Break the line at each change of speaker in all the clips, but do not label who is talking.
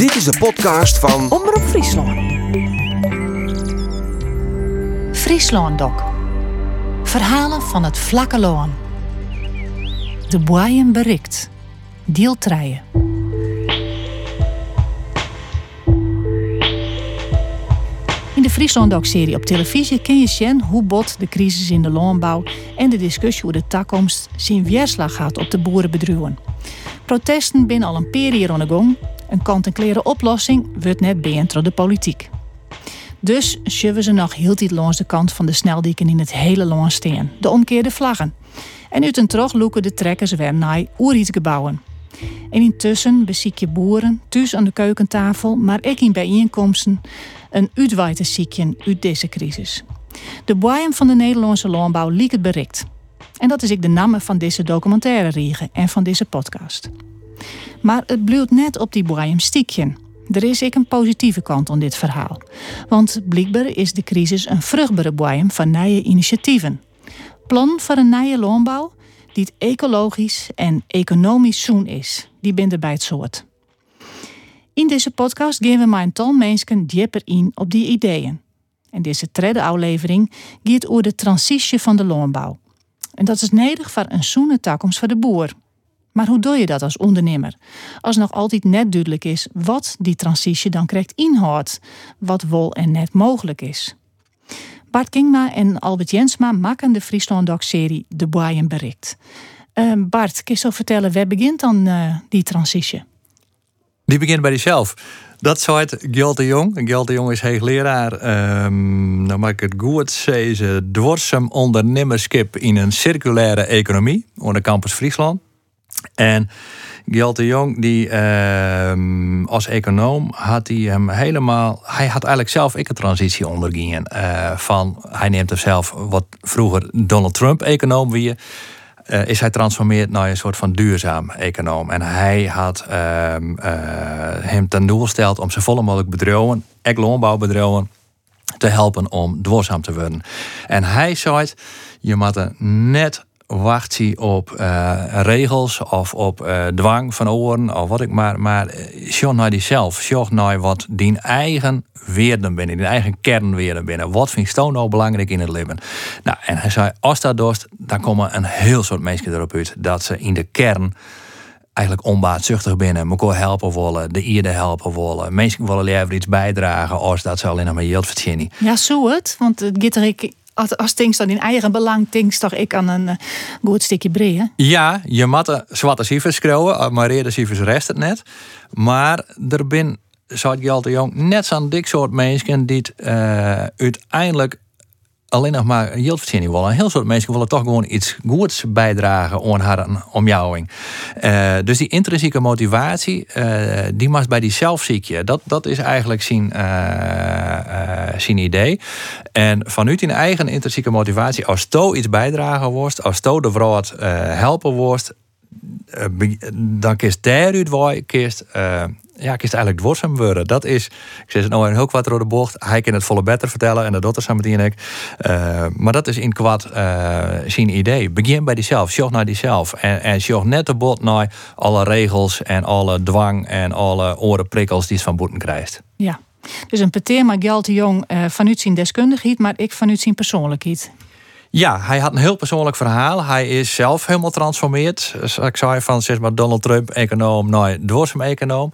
Dit is de podcast van
Omroep Friesland. Friesland Doc. Verhalen van het vlakke loon. De boeien berikt. 3. In de Friesland Doc-serie op televisie kun je zien hoe bot de crisis in de loonbouw en de discussie over de toekomst zijn weerslag gaat op de boerenbedrijven. Protesten binnen al een periode aan. Een kant-en-klere oplossing wordt net door de politiek. Dus schuiven ze nog heel tijd langs de kant van de sneldieken in het hele land steen, de omkeerde vlaggen. En uit een trog loeken de trekkers weer naar oerietsgebouwen. En intussen beziek je boeren, thuis aan de keukentafel, maar ook in bijeenkomsten, een uitwijte ziekje uit deze crisis. De boeien van de Nederlandse landbouw liek het bericht. En dat is ik de naam van deze documentaire riegen en van deze podcast. Maar het blijft net op die boeien stiekje. Er is ik een positieve kant aan dit verhaal. Want blijkbaar is de crisis een vruchtbare boeien van nieuwe initiatieven. Plan voor een nieuwe landbouw die het ecologisch en economisch zoen is. Die binden bij het soort. In deze podcast geven we mijn tal mensen dieper in op die ideeën. En deze derde aflevering gaat over de transitie van de landbouw. En dat is nodig voor een zoene toekomst voor de boer. Maar hoe doe je dat als ondernemer? Als nog altijd net duidelijk is wat die transitie dan krijgt inhoudt, wat wel en net mogelijk is. Bart Kingma en Albert Jensma maken de Friesland Doc-serie De Boeien Bericht. Uh, Bart, kun je zo vertellen, waar begint dan uh, die transitie?
Die begint bij jezelf. Dat het Gjalt de Jong. Gjalt de Jong is hoogleraar. Um, nou maak ik het goed. Ze is dwarsem ondernemerskip in een circulaire economie. Onder campus Friesland. En Gjalt de Jong, die uh, als econoom had hij hem helemaal. Hij had eigenlijk zelf ik een transitie ondergaan. Uh, van hij neemt er zelf wat vroeger Donald Trump econoom wie. Uh, is hij transformeerd naar een soort van duurzaam econoom. En hij had uh, hem ten doel gesteld om zo volle mogelijk bedrijven, ook landbouwbedrijven, te helpen om duurzaam te worden. En hij zei: je moet net wacht op uh, regels of op uh, dwang van oren of wat ik maar. Maar zorg naar diezelf. Zorg naar wat die eigen weerden binnen, die eigen kernweerden binnen. Wat vind je nou belangrijk in het leven? Nou, en hij zei, als dat dorst, dan komen een heel soort mensen erop uit dat ze in de kern eigenlijk onbaatzuchtig binnen. Elkaar helpen willen, de ierde helpen willen. Mensen willen liever iets bijdragen als dat ze alleen maar geld verdienen.
Ja, zo het. Want het gaat als, als dan in eigen belang Tinks toch ik aan een uh, goed stukje breien.
Ja, je moet zwarte cijfers schreeuwen, maar reden cijfers rest het net. Maar er ben, zou je altijd jong, net zo'n dik soort mensen die het, uh, uiteindelijk alleen nog maar yieldverdiening willen. Een heel soort mensen willen toch gewoon iets goeds bijdragen aan haar omjouwing. Uh, dus die intrinsieke motivatie, uh, die mag bij die zelfziekje. Dat, dat is eigenlijk zijn, uh, zijn idee. En vanuit die eigen intrinsieke motivatie, als to iets bijdragen wordt, als to de vrouw helpen wordt, dan kiest daaruit waar kiest ja, ik is eigenlijk dwarsem worden. Dat is, ik zeg het nou een heel kwart de bocht. Hij kan het volle beter vertellen en dat doet er samen en ik. Uh, maar dat is in kwad uh, zijn idee. Begin bij diezelf, zorg naar diezelf. En, en zorg net de bot naar alle regels en alle dwang en alle orenprikkels die het van boeten krijgt.
Ja, dus een peteer maar geld jong uh, vanuit zijn deskundigheid, maar ik vanuit zijn persoonlijkheid.
Ja, hij had een heel persoonlijk verhaal. Hij is zelf helemaal transformeerd. Ik zei van zeg maar Donald Trump econoom naar dwarsem econoom.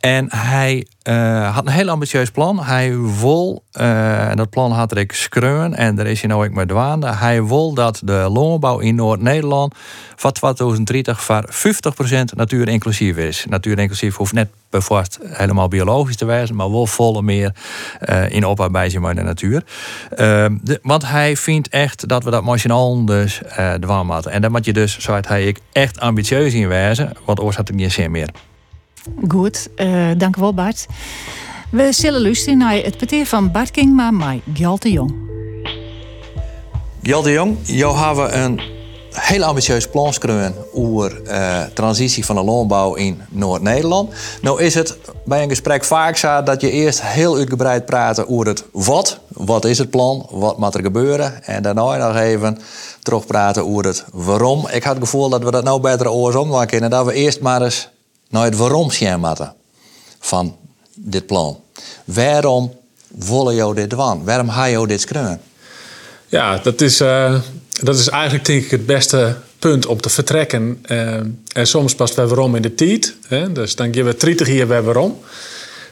En hij uh, had een heel ambitieus plan. Hij wil, uh, en dat plan had ik skreun en daar is hij nou ook mee dwaande. Hij wil dat de landbouw in Noord-Nederland van 2030 voor 50% natuur inclusief is. Natuur inclusief hoeft net bijvoorbeeld helemaal biologisch te wijzen, maar wel volle meer uh, in opbouw met de natuur. De, want hij vindt echt dat we dat machinaal dus uh. En dan moet je dus, zou hij ik, echt ambitieus in wijzen, want anders had ik niet zin meer.
Goed, dank wel Bart. We zullen luisteren naar het peteer van Bart Kingma met Gjalt de Jong.
Gjalt de Jong, jou hebben een heel ambitieus plan schreven over uh, transitie van de landbouw in Noord-Nederland. Nou is het bij een gesprek vaak zo dat je eerst heel uitgebreid praat over het wat. Wat is het plan? Wat moet er gebeuren? En daarna nog even terug praten over het waarom. Ik had het gevoel dat we dat nou beter oorsom kunnen. Dat we eerst maar eens naar het waarom zien moeten.
van dit plan. Waarom willen jou dit doen? Waarom ga je dit schreeuwen?
Ja, dat is, uh, dat is eigenlijk denk ik het beste punt om te vertrekken. Uh, en soms past we waarom in de tijd. Hè? Dus dan geven we 30 jaar weer waarom.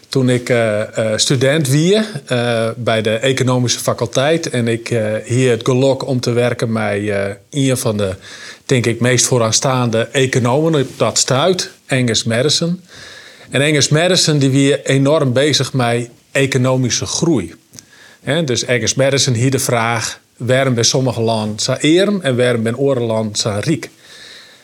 Toen ik uh, student wie bij de economische faculteit en ik hier het gelok om te werken bij een van de, denk ik, meest vooraanstaande economen op dat stuit, Engels Madison. En Engels Madison die wie enorm bezig met economische groei. dus Engels Madison hier de vraag: waarom bij sommige landen zo arm en waarom bij andere landen zo rijk?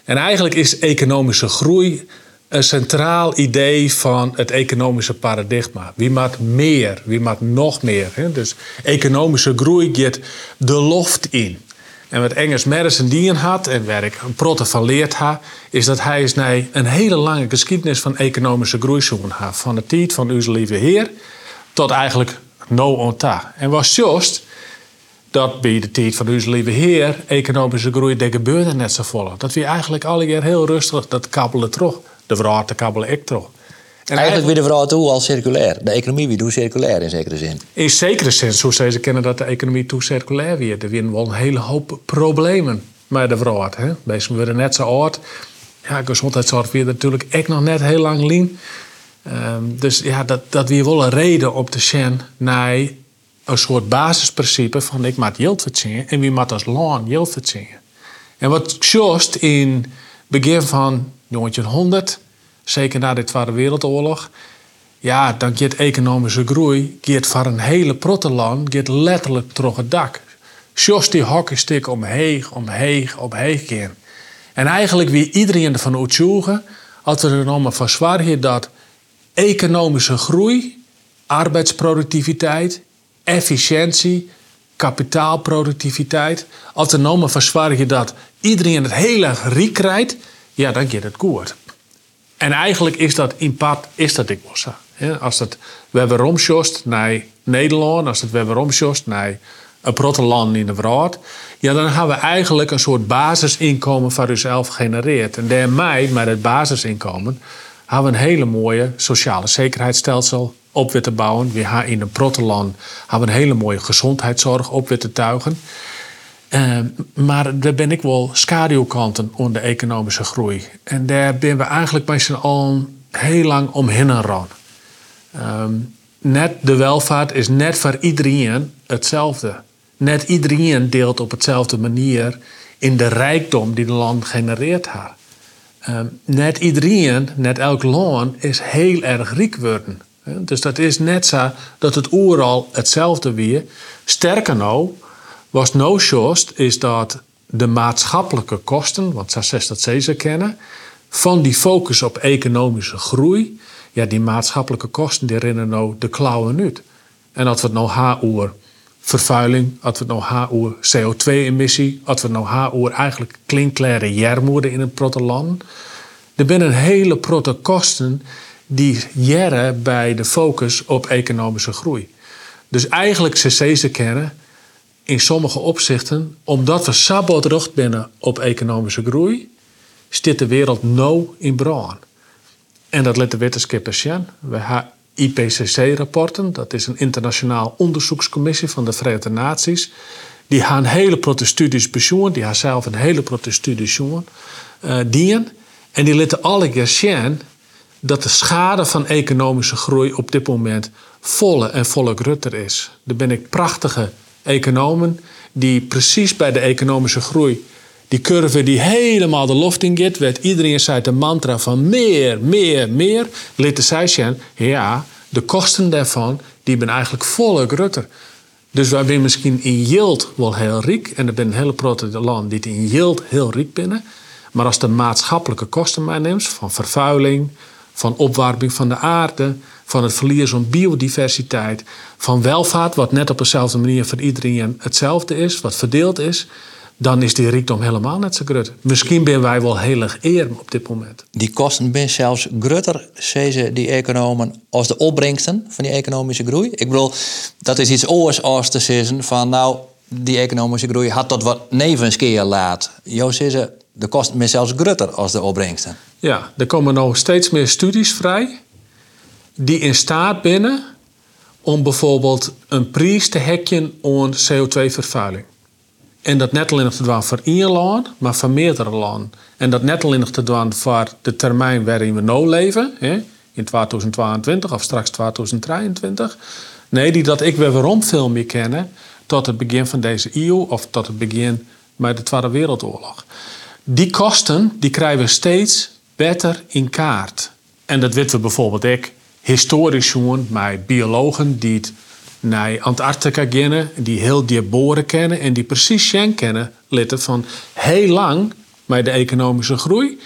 En eigenlijk is economische groei een centraal idee van het economische paradigma. Wie maakt meer? Wie maakt nog meer? Dus economische groei gaat de loft in. En wat Engels Madison dien had, en waar ik protte van leerd ha, is dat hij is een hele lange geschiedenis van economische groei zoeken Van de tijd van onze lieve heer tot eigenlijk no on ta. En was juist dat bij de tijd van onze lieve heer economische groei, de gebeurde net zo volle. Dat we eigenlijk alle keer heel rustig dat kabbelen terug. De vrouw te kabbelen ik terug.
En eigenlijk weer de vrouw toe al circulair. De economie weer circulair in zekere zin.
In zekere zin, zo ze kennen dat de economie toe circulair weer. Er zijn wel een hele hoop problemen met de vrouw. Mensen worden net zo oud. Ja, gezondheidszorg weer natuurlijk echt nog net heel lang lien. Um, dus ja, dat, dat weer wel een reden op te zien naar een soort basisprincipe van ik maak geld verdienen en wie maakt als land geld verdienen. En wat juist in begin van 1900 zeker na de Tweede Wereldoorlog, ja, dan gaat economische groei gaat voor een hele protteland gaat letterlijk terug het dak. Just die hockeystick omheeg, omheeg, omheeg gaan. En eigenlijk wie iedereen ervan uitzoeken, als er nog maar van zwaar dat economische groei, arbeidsproductiviteit, efficiëntie, kapitaalproductiviteit, als er maar van zwaar dat iedereen het hele riek krijgt, ja, dan gaat het goed. En eigenlijk is dat in pad is dat dikwijls zo. Als het we hebben romsjost naar Nederland, als het we hebben romsjost naar een protteland in de wereld, ja, dan hebben we eigenlijk een soort basisinkomen voor uzelf genereerd. En daarmee, met het basisinkomen, hebben we een hele mooie sociale zekerheidsstelsel op willen bouwen. We hebben in een protteland hebben een hele mooie gezondheidszorg op willen tuigen. Uh, maar daar ben ik wel schaduwkanten onder de economische groei. En daar ben we eigenlijk bij z'n heel lang omheen ran. Um, net de welvaart is net voor iedereen hetzelfde. Net iedereen deelt op hetzelfde manier in de rijkdom die de land genereert haar. Um, net iedereen, net elk land is heel erg rijk worden. Dus dat is net zo dat het oeral hetzelfde weer. Sterker nou, was no shorst is dat de maatschappelijke kosten, want zegt dat ze kennen, van die focus op economische groei, ja, die maatschappelijke kosten die rennen nou de klauwen uit. En als we het nou haar vervuiling, als we het nou haar over CO2-emissie, als we het nou haar eigenlijk klinkklare jermoeden in het protteland, er zijn een hele protte kosten die jaren bij de focus op economische groei. Dus eigenlijk ze kennen in sommige opzichten, omdat we sabotrucht binnen op economische groei, zit de wereld nou in brand. En dat let de wetenschappers zien. We hebben IPCC-rapporten, dat is een internationaal onderzoekscommissie van de Verenigde Naties. Die gaan hele protte studies bezoeken, die gaan zelf een hele protte studies uh, dienen. En die laten alle keer zien dat de schade van economische groei op dit moment volle en volle grutter is. Daar ben ik prachtige economen die precies bij de economische groei, die curve die helemaal de loft in werd iedereen zei de mantra van meer, meer, meer. Litte zij zijn, ja, de kosten daarvan, die ben eigenlijk volle grutter. Dus wij zijn misschien in yield wel heel rijk, en er zijn hele grote landen die in yield heel rijk binnen. Maar als de maatschappelijke kosten meeneemt, van vervuiling, van opwarming van de aarde, van het verlies van biodiversiteit, van welvaart, wat net op dezelfde manier voor iedereen hetzelfde is, wat verdeeld is, dan is die rijkdom helemaal net zo groot. Misschien zijn wij wel heel erg eer op dit moment.
Die kosten zijn zelfs groter, zeggen die economen, als de opbrengsten van die economische groei. Ik bedoel, dat is iets oors als te zeggen van nou, die economische groei had tot wat nevenskeer laat. Jo zeggen, de kosten zijn zelfs groter als de opbrengsten.
Ja, er komen nog steeds meer studies vrij die in staat binnen om bijvoorbeeld een prijs te hekken aan CO2-vervuiling. En dat net alleen te doen voor één land, maar voor meerdere landen. En dat net alleen te doen voor de termijn waarin we nu leven, hè, in 2022 of straks 2023. Nee, die dat ik weer waarom veel meer kennen tot het begin van deze eeuw of tot het begin met de Tweede Wereldoorlog. Die kosten die krijgen we steeds beter in kaart. En dat weten we bijvoorbeeld ook historisch gewoon met biologen die het naar Antarctica kennen, die heel die boren kennen en die precies Shen kennen, litten van heel lang met de economische groei,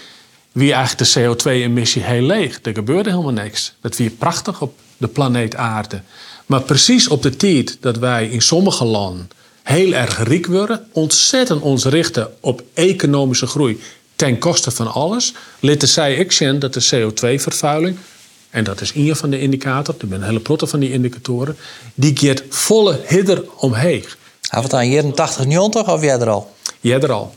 wie eigenlijk de CO2-emissie heel leeg. Er gebeurde helemaal niks. Dat weer prachtig op de planeet Aarde. Maar precies op de tijd dat wij in sommige landen heel erg rijk worden, ontzettend ons richten op economische groei ten koste van alles, litten zij ik zien dat de CO2-vervuiling en dat is een van de indicatoren, er zijn een hele protte van die indicatoren, die gaat volle hidder omheen.
Had het aan jaren 80, 90 of jij er al?
Jij er al.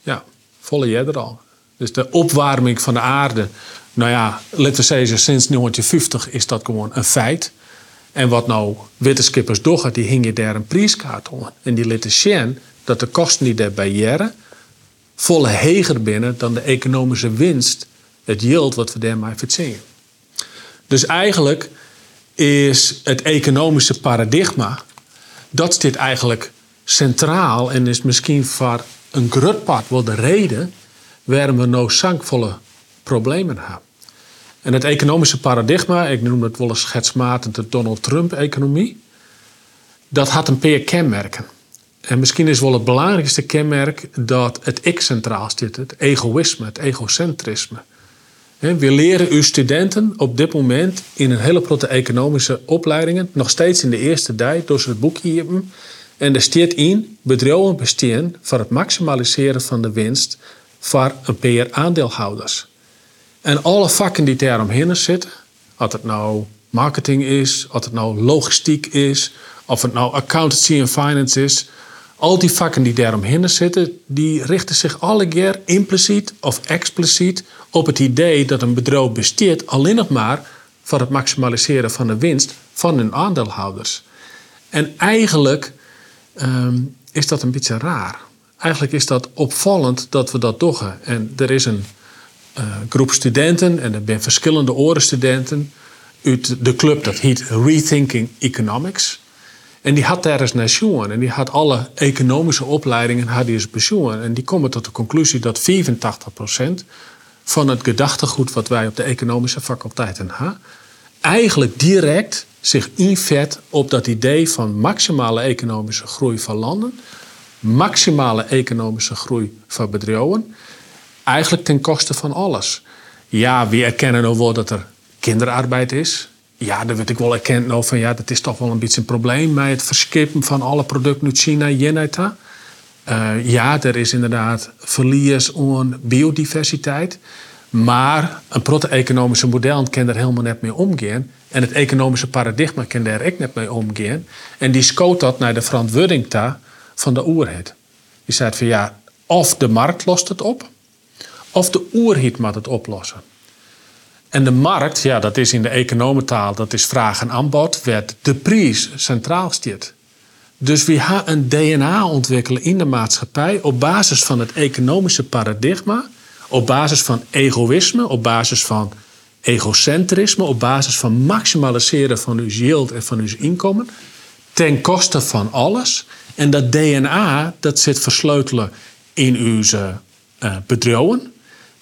Ja, volle jij er al. Dus de opwarming van de aarde, nou ja, laten we zeggen, sinds 1950 is dat gewoon een feit. En wat nou wetenschappers doen, die hingen daar een prijskaart om. En die lieten zien dat de kosten die daarbij jaren volle heger binnen dan de economische winst, het yield wat we daarmee verzinnen. Dus eigenlijk is het economische paradigma, dat zit eigenlijk centraal en is misschien voor een groot part wel de reden waarom we nou zankvolle problemen hebben. En het economische paradigma, ik noem het wel eens schetsmatig de Donald Trump-economie, dat had een paar kenmerken. En misschien is wel het belangrijkste kenmerk dat het ik centraal zit, het egoïsme, het egocentrisme. We leren uw studenten op dit moment in een hele grote economische opleidingen, nog steeds in de eerste tijd, door ze het boekje hebben. En er staat in, bedrijven bestaan voor het maximaliseren van de winst voor een paar aandeelhouders. En alle vakken die daaromheen zitten, of het nou marketing is, of het nou logistiek is, of het nou accountancy en finance is, al die vakken die daaromheen zitten, die richten zich alle keer impliciet of expliciet op het idee dat een bedrijf besteedt alleen nog maar voor het maximaliseren van de winst van hun aandeelhouders. En eigenlijk ehm, is dat een beetje raar. Eigenlijk is dat opvallend dat we dat doen. En er is een uh, groep studenten, en er zijn verschillende orenstudenten, uit de club dat heet Rethinking Economics. En die had daar eens naar. En die had alle economische opleidingen had die eens besjoen. En die komen tot de conclusie dat 84% van het gedachtegoed wat wij op de economische faculteiten hebben, eigenlijk direct zich invet op dat idee van maximale economische groei van landen, maximale economische groei van bedrijven, eigenlijk ten koste van alles. Ja, we erkennen ook wel dat er kinderarbeid is. Ja, dat werd ik wel erkend nou van ja, dat is toch wel een beetje een probleem met het verskippen van alle producten uit China en uh, ja, er is inderdaad verlies aan biodiversiteit. Maar een protte-economische model kan er helemaal net mee omgaan. En het economische paradigma kan daar ook net mee omgaan. En die scoot dat naar de verantwoording van de oerheid. Die zei van ja, of de markt lost het op, of de oerheid moet het oplossen. En de markt, ja, dat is in de economentaal, dat is vraag en aanbod, werd de prijs centraal staat. Dus we gaan een DNA ontwikkelen in de maatschappij op basis van het economische paradigma, op basis van egoïsme, op basis van egocentrisme, op basis van maximaliseren van uw yield en van uw inkomen, ten koste van alles. En dat DNA, dat zit versleutelen in uw uh, bedrijven,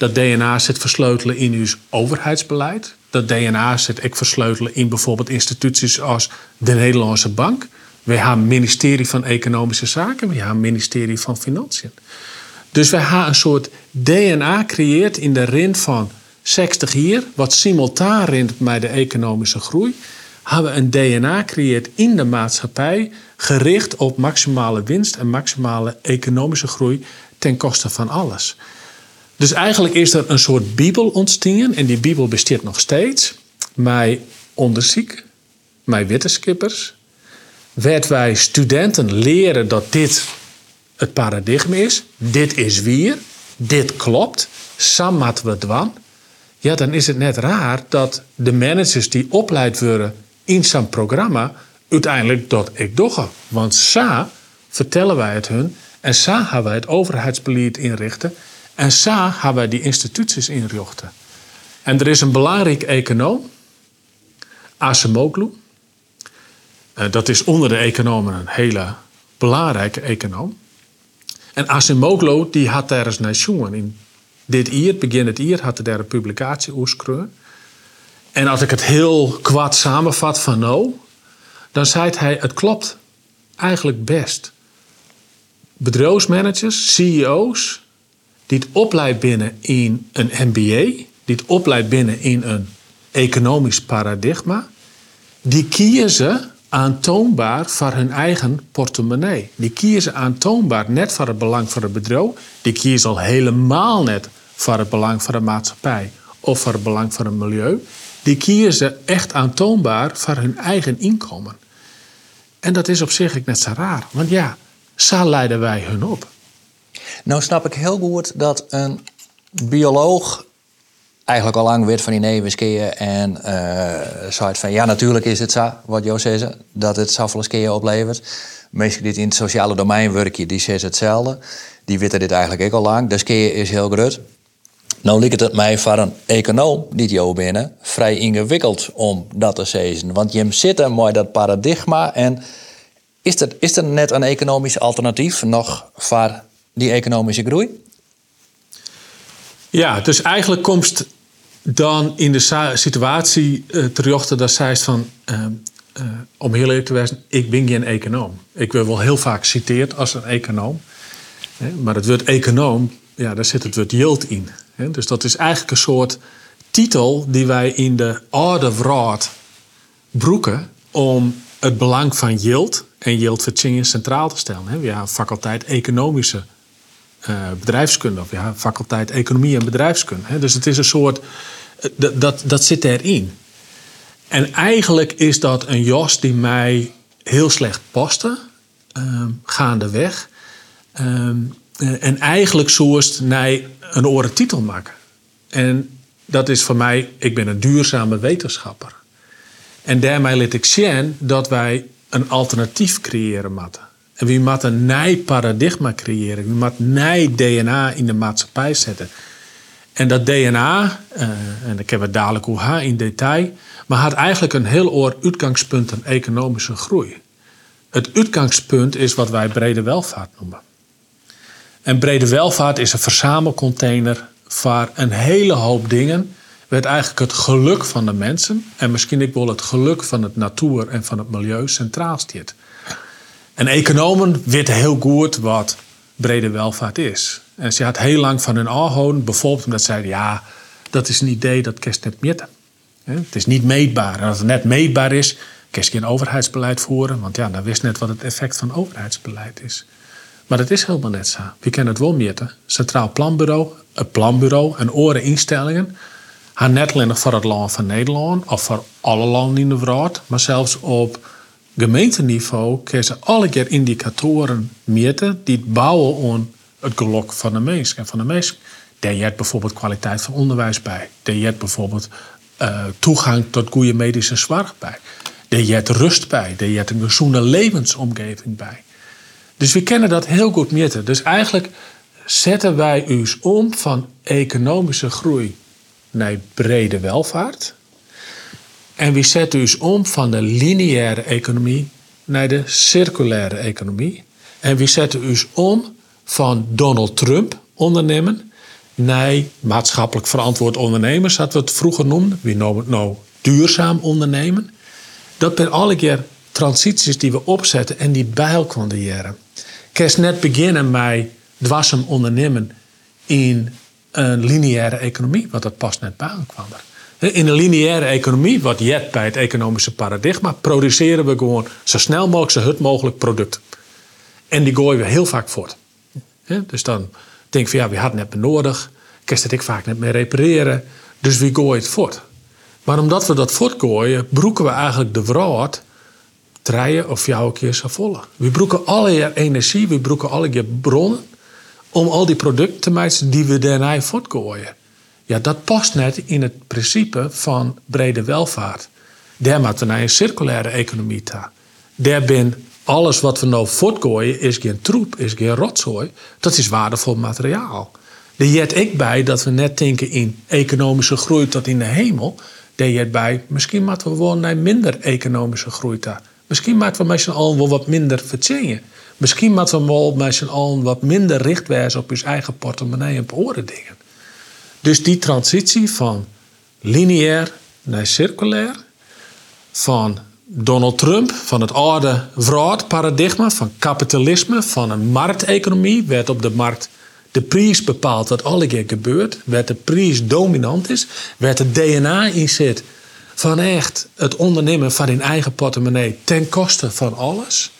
dat DNA zit versleutelen in uw overheidsbeleid. Dat DNA zit ik versleutelen in bijvoorbeeld instituties als de Nederlandse Bank. We hebben ministerie van Economische Zaken, we hebben ministerie van Financiën. Dus wij hebben een soort DNA creëerd in de rin van 60 hier, wat simultaan rint met de economische groei. Hebben we een DNA creëerd in de maatschappij, gericht op maximale winst en maximale economische groei ten koste van alles. Dus eigenlijk is er een soort Bijbel ontstaan en die Bijbel bestaat nog steeds. Mij onderzoek, mij wetenschappers, werd wij studenten leren dat dit het paradigma is. Dit is weer, dit klopt, sam we dwan. Ja, dan is het net raar dat de managers die opleid worden in zo'n programma uiteindelijk dat ik doggen. Want sa vertellen wij het hun en sa hebben wij het overheidsbeleid inrichten en sa hebben wij die instituties inrichten. En er is een belangrijk econoom, Acemoglu. Eh, dat is onder de economen een hele belangrijke econoom. En Acemoglu die had daar eens naar. In dit jaar, begin het jaar, had hij daar een publicatie oerskreun. En als ik het heel kwad samenvat van nou, dan zei hij: het klopt eigenlijk best. Bedrijfsmanagers, CEO's, die het opleidt binnen in een MBA, die het opleidt binnen in een economisch paradigma, die kiezen aantoonbaar voor hun eigen portemonnee. Die kiezen aantoonbaar net voor het belang van het bedrijf. Die kiezen al helemaal net voor het belang van de maatschappij of voor het belang van het milieu. Die kiezen echt aantoonbaar voor hun eigen inkomen. En dat is op zich net zo raar. Want ja, zo leiden wij hun op.
Nou snap ik heel goed dat een bioloog eigenlijk al lang weet van die nevenskiën en uh, zei van ja, natuurlijk is het zo, wat Jo zei, dat het zoveel oplevert. Mensen die in het sociale domein werken, die zeggen hetzelfde. Die weten dit eigenlijk ook al lang. De skiën is heel groot. Nou lijkt het mij voor een econoom, niet Jo binnen, vrij ingewikkeld om dat te zeggen. Want je zit er mooi dat paradigma en is er, is er net een economisch alternatief nog voor die economische groei?
Ja, dus eigenlijk komt dan in de situatie uh, dat zij van, uh, uh, om heel eerlijk te zijn, ik ben geen econoom. Ik word wel heel vaak citeerd als een econoom. Hè, maar het woord econoom, ja, daar zit het woord yield in. Hè. Dus dat is eigenlijk een soort titel die wij in de oude wraad broeken om het belang van yield en yield centraal te stellen. Hè. We hebben faculteit economische bedrijfskunde, of ja, faculteit economie en bedrijfskunde. Hè. Dus het is een soort, uh, dat, dat zit erin. En eigenlijk is dat een jas die mij heel slecht paste, uh, gaandeweg. en eigenlijk zoest naar een oren titel maken. En dat is voor mij, ik ben een duurzame wetenschapper. En daarmee liet ik zien dat wij een alternatief creëren moeten. En wie moet een nieuw paradigma creëren. Wie moet nieuw DNA in de maatschappij zetten. En dat DNA, uh, en ik heb het dadelijk hoe in detail, maar had eigenlijk een heel oor uitgangspunt aan economische groei. Het uitgangspunt is wat wij brede welvaart noemen. En brede welvaart is een verzamelcontainer voor een hele hoop dingen. Werd eigenlijk het geluk van de mensen en misschien ik wel het geluk van het natuur en van het milieu centraal staat. En economen weten heel goed wat brede welvaart is. En ze had heel lang van hun aanhouden, bijvoorbeeld omdat ze zeiden: ja, dat is een idee dat kerst net meten. Het is niet meetbaar. En als het net meetbaar is, je geen overheidsbeleid voeren, want ja, dan wist net wat het effect van overheidsbeleid is. Maar dat is helemaal net zo. We kennen het wel meten. Centraal Planbureau, een planbureau en oren instellingen. Haar net alleen voor het land van Nederland of voor alle landen in de wereld, maar zelfs op gemeenteniveau kun je alle keer indicatoren meten die bouwen aan het geluk van de mens. En van de mens, daar je bijvoorbeeld kwaliteit van onderwijs bij. Daar je bijvoorbeeld uh, toegang tot goede medische zorg bij. Daar je rust bij. Daar je een gezonde levensomgeving bij. Dus we kennen dat heel goed meten. Dus eigenlijk zetten wij ons om van economische groei naar brede welvaart. En we zetten dus om van de lineaire economie naar de circulaire economie. En we zetten dus om van Donald Trump ondernemen naar maatschappelijk verantwoord ondernemers, zoals we het vroeger noemden. We noemen het nou duurzaam ondernemen. Dat zijn alle keer transities die we opzetten en die bij elkaar. Kerst net beginnen met dwarsem ondernemen in een lineaire economie, want dat past net bij elkaar. In een lineaire economie, wat jet bij het economische paradigma, produceren we gewoon zo snel mogelijk, zo hut mogelijk producten. En die gooien we heel vaak voort. Dus dan denk ik van ja, we hadden net meer nodig. Kerst dat ik vaak net meer repareren. Dus we gooien het voort. Maar omdat we dat voortgooien, broeken we eigenlijk de wraad draaien of jouw keer zo volle. We broeken alle energie, we broeken alle keer bronnen om al die producten te maken die we daarna voortgooien. Ja, dat past net in het principe van brede welvaart. Daar moeten naar een circulaire economie toe. Daar ben alles wat we nou voortgooien is geen troep, is geen rotzooi. Dat is waardevol materiaal. Er jet ik bij dat we net denken in economische groei tot in de hemel. Daar jet bij, misschien moeten we wel naar minder economische groei toe. Misschien moeten we met z'n allen wel wat minder verzinnen. Misschien moeten we wel met z'n allen wat minder richtwijzen op ons eigen portemonnee en oren dingen. Dus die transitie van lineair naar circulair, van Donald Trump, van het oude paradigma van kapitalisme, van een markteconomie, werd op de markt de prijs bepaalt wat alle keer gebeurt, werd de prijs dominant is, werd het DNA in zit van echt het ondernemen van hun eigen portemonnee ten koste van alles,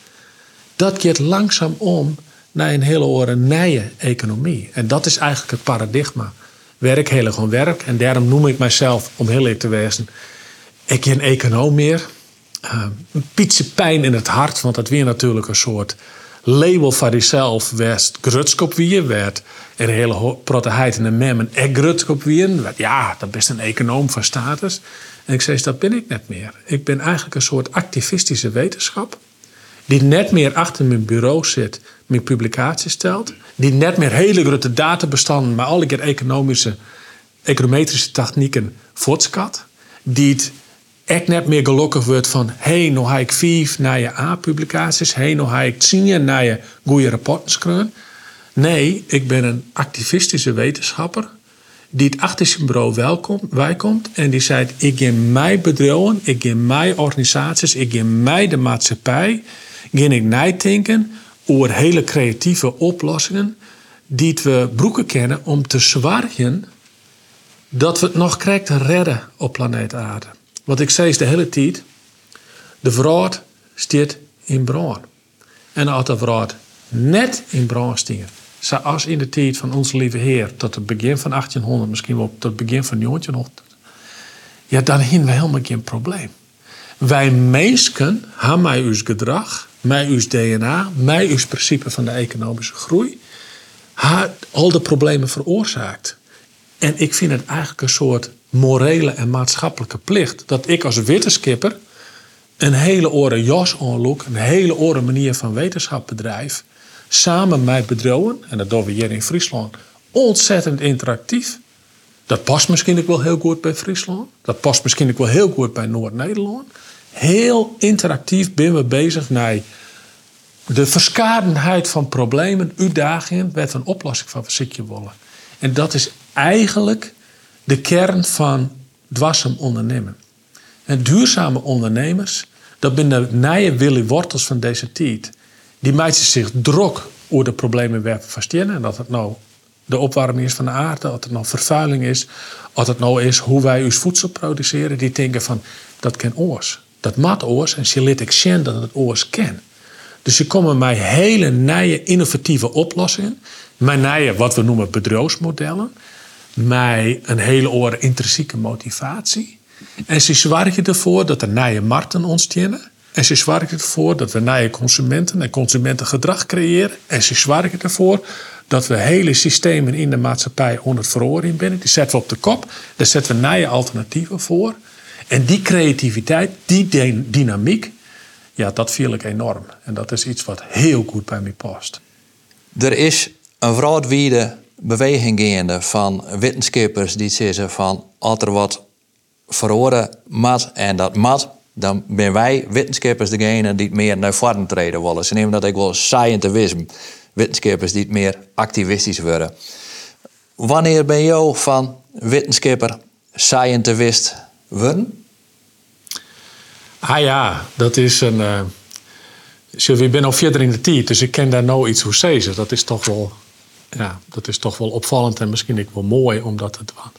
dat keert langzaam om naar een hele oren nieuwe economie. En dat is eigenlijk het paradigma. Werk, heel gewoon werk. En daarom noem ik mijzelf, om heel eerlijk te wezen, ik geen econoom meer. Uh, een pietse pijn in het hart, want dat weer natuurlijk een soort label van jezelf werd grutskop wie werd er hele proteheid in de mem en ek grutskop wie ja dat is een econoom van status en ik zei dat ben ik net meer ik ben eigenlijk een soort activistische wetenschap die net meer achter mijn bureau zit mijn publicaties stelt die net meer hele grote databestanden maar alle keer economische econometrische technieken voortskat die het ik net meer gelukkig wordt van... hey, nog heb ik vijf naar je A-publicaties. hey, nog heb ik tien naar je goede rapporten schrijven. Nee, ik ben een activistische wetenschapper... die het achter zijn bureau welkom, komt en die zegt... ik geef mijn bedrijven, ik geef mijn organisaties... ik geef mij de maatschappij... ga ik nadenken over hele creatieve oplossingen... die we broeken kennen om te zwargen... dat we het nog krijgen te redden op planeet Aarde. Wat ik zei de hele tijd, de vrouw staat in brand. En als de vrouw net in brand staat, zoals in de tijd van onze lieve Heer, tot het begin van 1800, misschien wel tot het begin van 1900, ja, dan hebben we helemaal geen probleem. Wij mensen hebben mij uw gedrag, mij uw DNA, mij uw principe van de economische groei, al de problemen veroorzaakt. En ik vind het eigenlijk een soort morele en maatschappelijke plicht. Dat ik als wetenschapper een hele oren jas onlook, een hele oren manier van wetenschap bedrijf, samen met bedrijven, en dat doen we hier in Friesland, ontzettend interactief. Dat past misschien ook wel heel goed bij Friesland. Dat past misschien ook wel heel goed bij Noord-Nederland. Heel interactief ben we bezig naar de verskadenheid van problemen, uitdagingen, met een oplossing van verzekje willen. En dat is eigenlijk de kern van dwarsem ondernemen. En duurzame ondernemers, dat zijn de nieuwe Willy Wortels van deze tijd. Die maken zich druk over de problemen waar we En dat het nou de opwarming is van de aarde, dat het nou vervuiling is, of het nou is hoe wij ons voedsel produceren. Die denken van, dat ken oors. Dat mat oors en ze liet ik dat het oors ken. Dus ze komen met hele nieuwe innovatieve oplossingen. Met nieuwe, wat we noemen bedrijfsmodellen mij een hele oren intrinsieke motivatie. En ze zorgen ervoor dat er nieuwe markten ontstaan. En ze zorgen ervoor dat we nieuwe consumenten en consumentengedrag creëren. En ze zorgen ervoor dat we hele systemen in de maatschappij onder veroring binnen. Die zetten we op de kop. Daar zetten we nieuwe alternatieven voor. En die creativiteit, die dynamiek, ja, dat viel ik enorm. En dat is iets wat heel goed bij mij past.
Er is een broodwiede beweging gaande van wetenschappers die zeggen van als er wat verhoren mat en dat mat, dan ben wij wetenschappers degene die meer naar voren treden willen. Ze nemen dat ik wel scientism. Wetenschappers die het meer activistisch worden. Wanneer ben je van wetenschapper scientist worden?
Ah ja, dat is een. Uh, ik ben al verder in de tijd, dus ik ken daar nou iets hoe ze. Dat is toch wel ja, dat is toch wel opvallend en misschien ook wel mooi omdat het wat.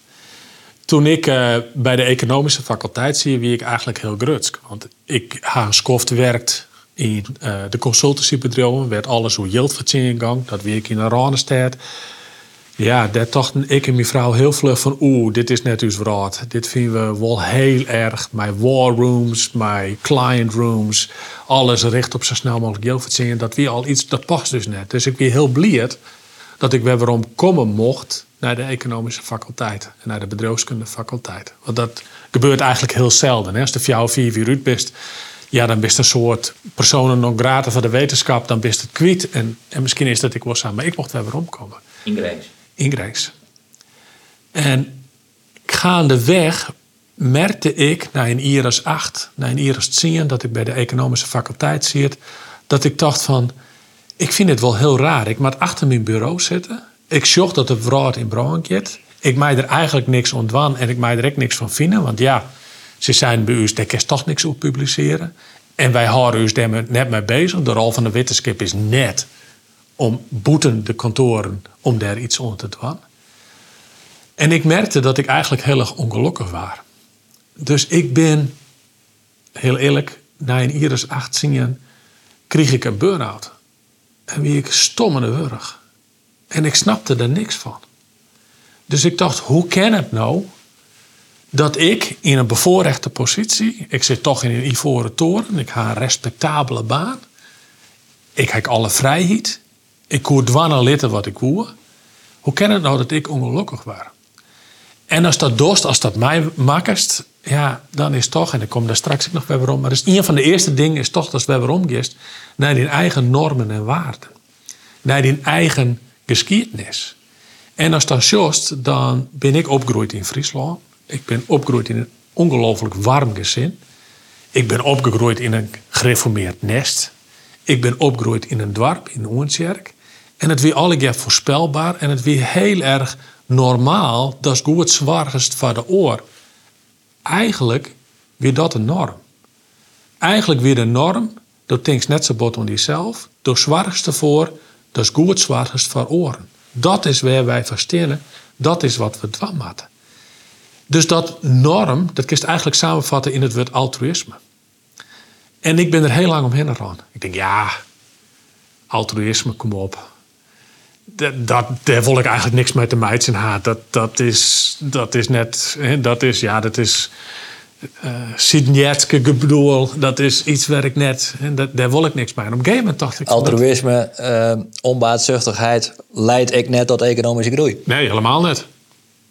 Toen ik uh, bij de economische faculteit zie, wie ik eigenlijk heel grutsk. Want ik heb een skoft werkt in uh, de consultancybedrijven, werd alles hoe yield in gang. Dat wie ik in een. Ja, daar dachten ik en mijn vrouw heel vlug van, oeh, dit is net uw raad. Dit vinden we wel heel erg. Mijn war rooms, mijn client rooms, alles richt op zo snel mogelijk yield Dat wie al iets, dat past dus net. Dus ik ben heel blij dat ik weer waarom komen mocht naar de economische faculteit en naar de bedrijfskunde faculteit. Want dat gebeurt eigenlijk heel zelden. Hè? Als de jou vier uur uit bent, ja, dan bist een soort personen non grata van de wetenschap, dan bist het kwiet. En, en misschien is dat ik wel samen, maar ik mocht weer waarom komen.
In
In Grijs. En gaandeweg merkte ik, na een IRS 8, na een IRS 10, dat ik bij de economische faculteit zit, dat ik dacht van, ik vind het wel heel raar. Ik moet achter mijn bureau zitten. Ik zocht dat de vrouw in gaat. Ik mij er eigenlijk niks ontwan en ik mij er ook niks van vinden. Want ja, ze zijn bij u, daar kan toch niks op publiceren. En wij houden u daar net mee bezig. De rol van de wetenschap is net om boeten de kantoren om daar iets onder te doen. En ik merkte dat ik eigenlijk heel erg ongelukkig was. Dus ik ben, heel eerlijk, na een Iris 18 kreeg ik een burn-out. En wie ik stommende wurg. En ik snapte er niks van. Dus ik dacht, hoe kan het nou dat ik in een bevoorrechte positie, ik zit toch in een ivoren toren, ik ga een respectabele baan, ik heb alle vrijheid, ik kon dwannen litten wat ik wil. Hoe kan het nou dat ik ongelukkig was? En als dat dorst, als dat mij makkest, ja, dan is toch, en ik kom daar straks nog weer waarom, maar dus een van de eerste dingen is toch dat we gist naar die eigen normen en waarden. Naar die eigen geschiedenis. En als dat jost, dan ben ik opgegroeid in Friesland. Ik ben opgegroeid in een ongelooflijk warm gezin. Ik ben opgegroeid in een gereformeerd nest. Ik ben opgegroeid in een dorp, in Oensjerk. En het weer alle voorspelbaar en het weer heel erg normaal. Dat is goed zwaarst voor de oor. Eigenlijk weer dat een norm. Eigenlijk weer de norm, dat denkt net zo bot om jezelf. Door zwaarste voor, dat is goed zwaarst voor oren. Dat is waar wij verstellen. Dat is wat we maken. Dus dat norm, dat kun eigenlijk samenvatten in het woord altruïsme. En ik ben er heel lang omheen gegaan. Ik denk, ja, altruïsme, kom op. Dat, daar wil ik eigenlijk niks mee te meiden haat. Dat, dat, is, dat is net, dat is, ja, dat is uh, bedoel. Dat is iets waar ik net, dat, daar wil ik niks mee. En op een gegeven moment dacht ik...
Altruïsme, uh, onbaatzuchtigheid leidt ik net tot economische groei?
Nee, helemaal niet.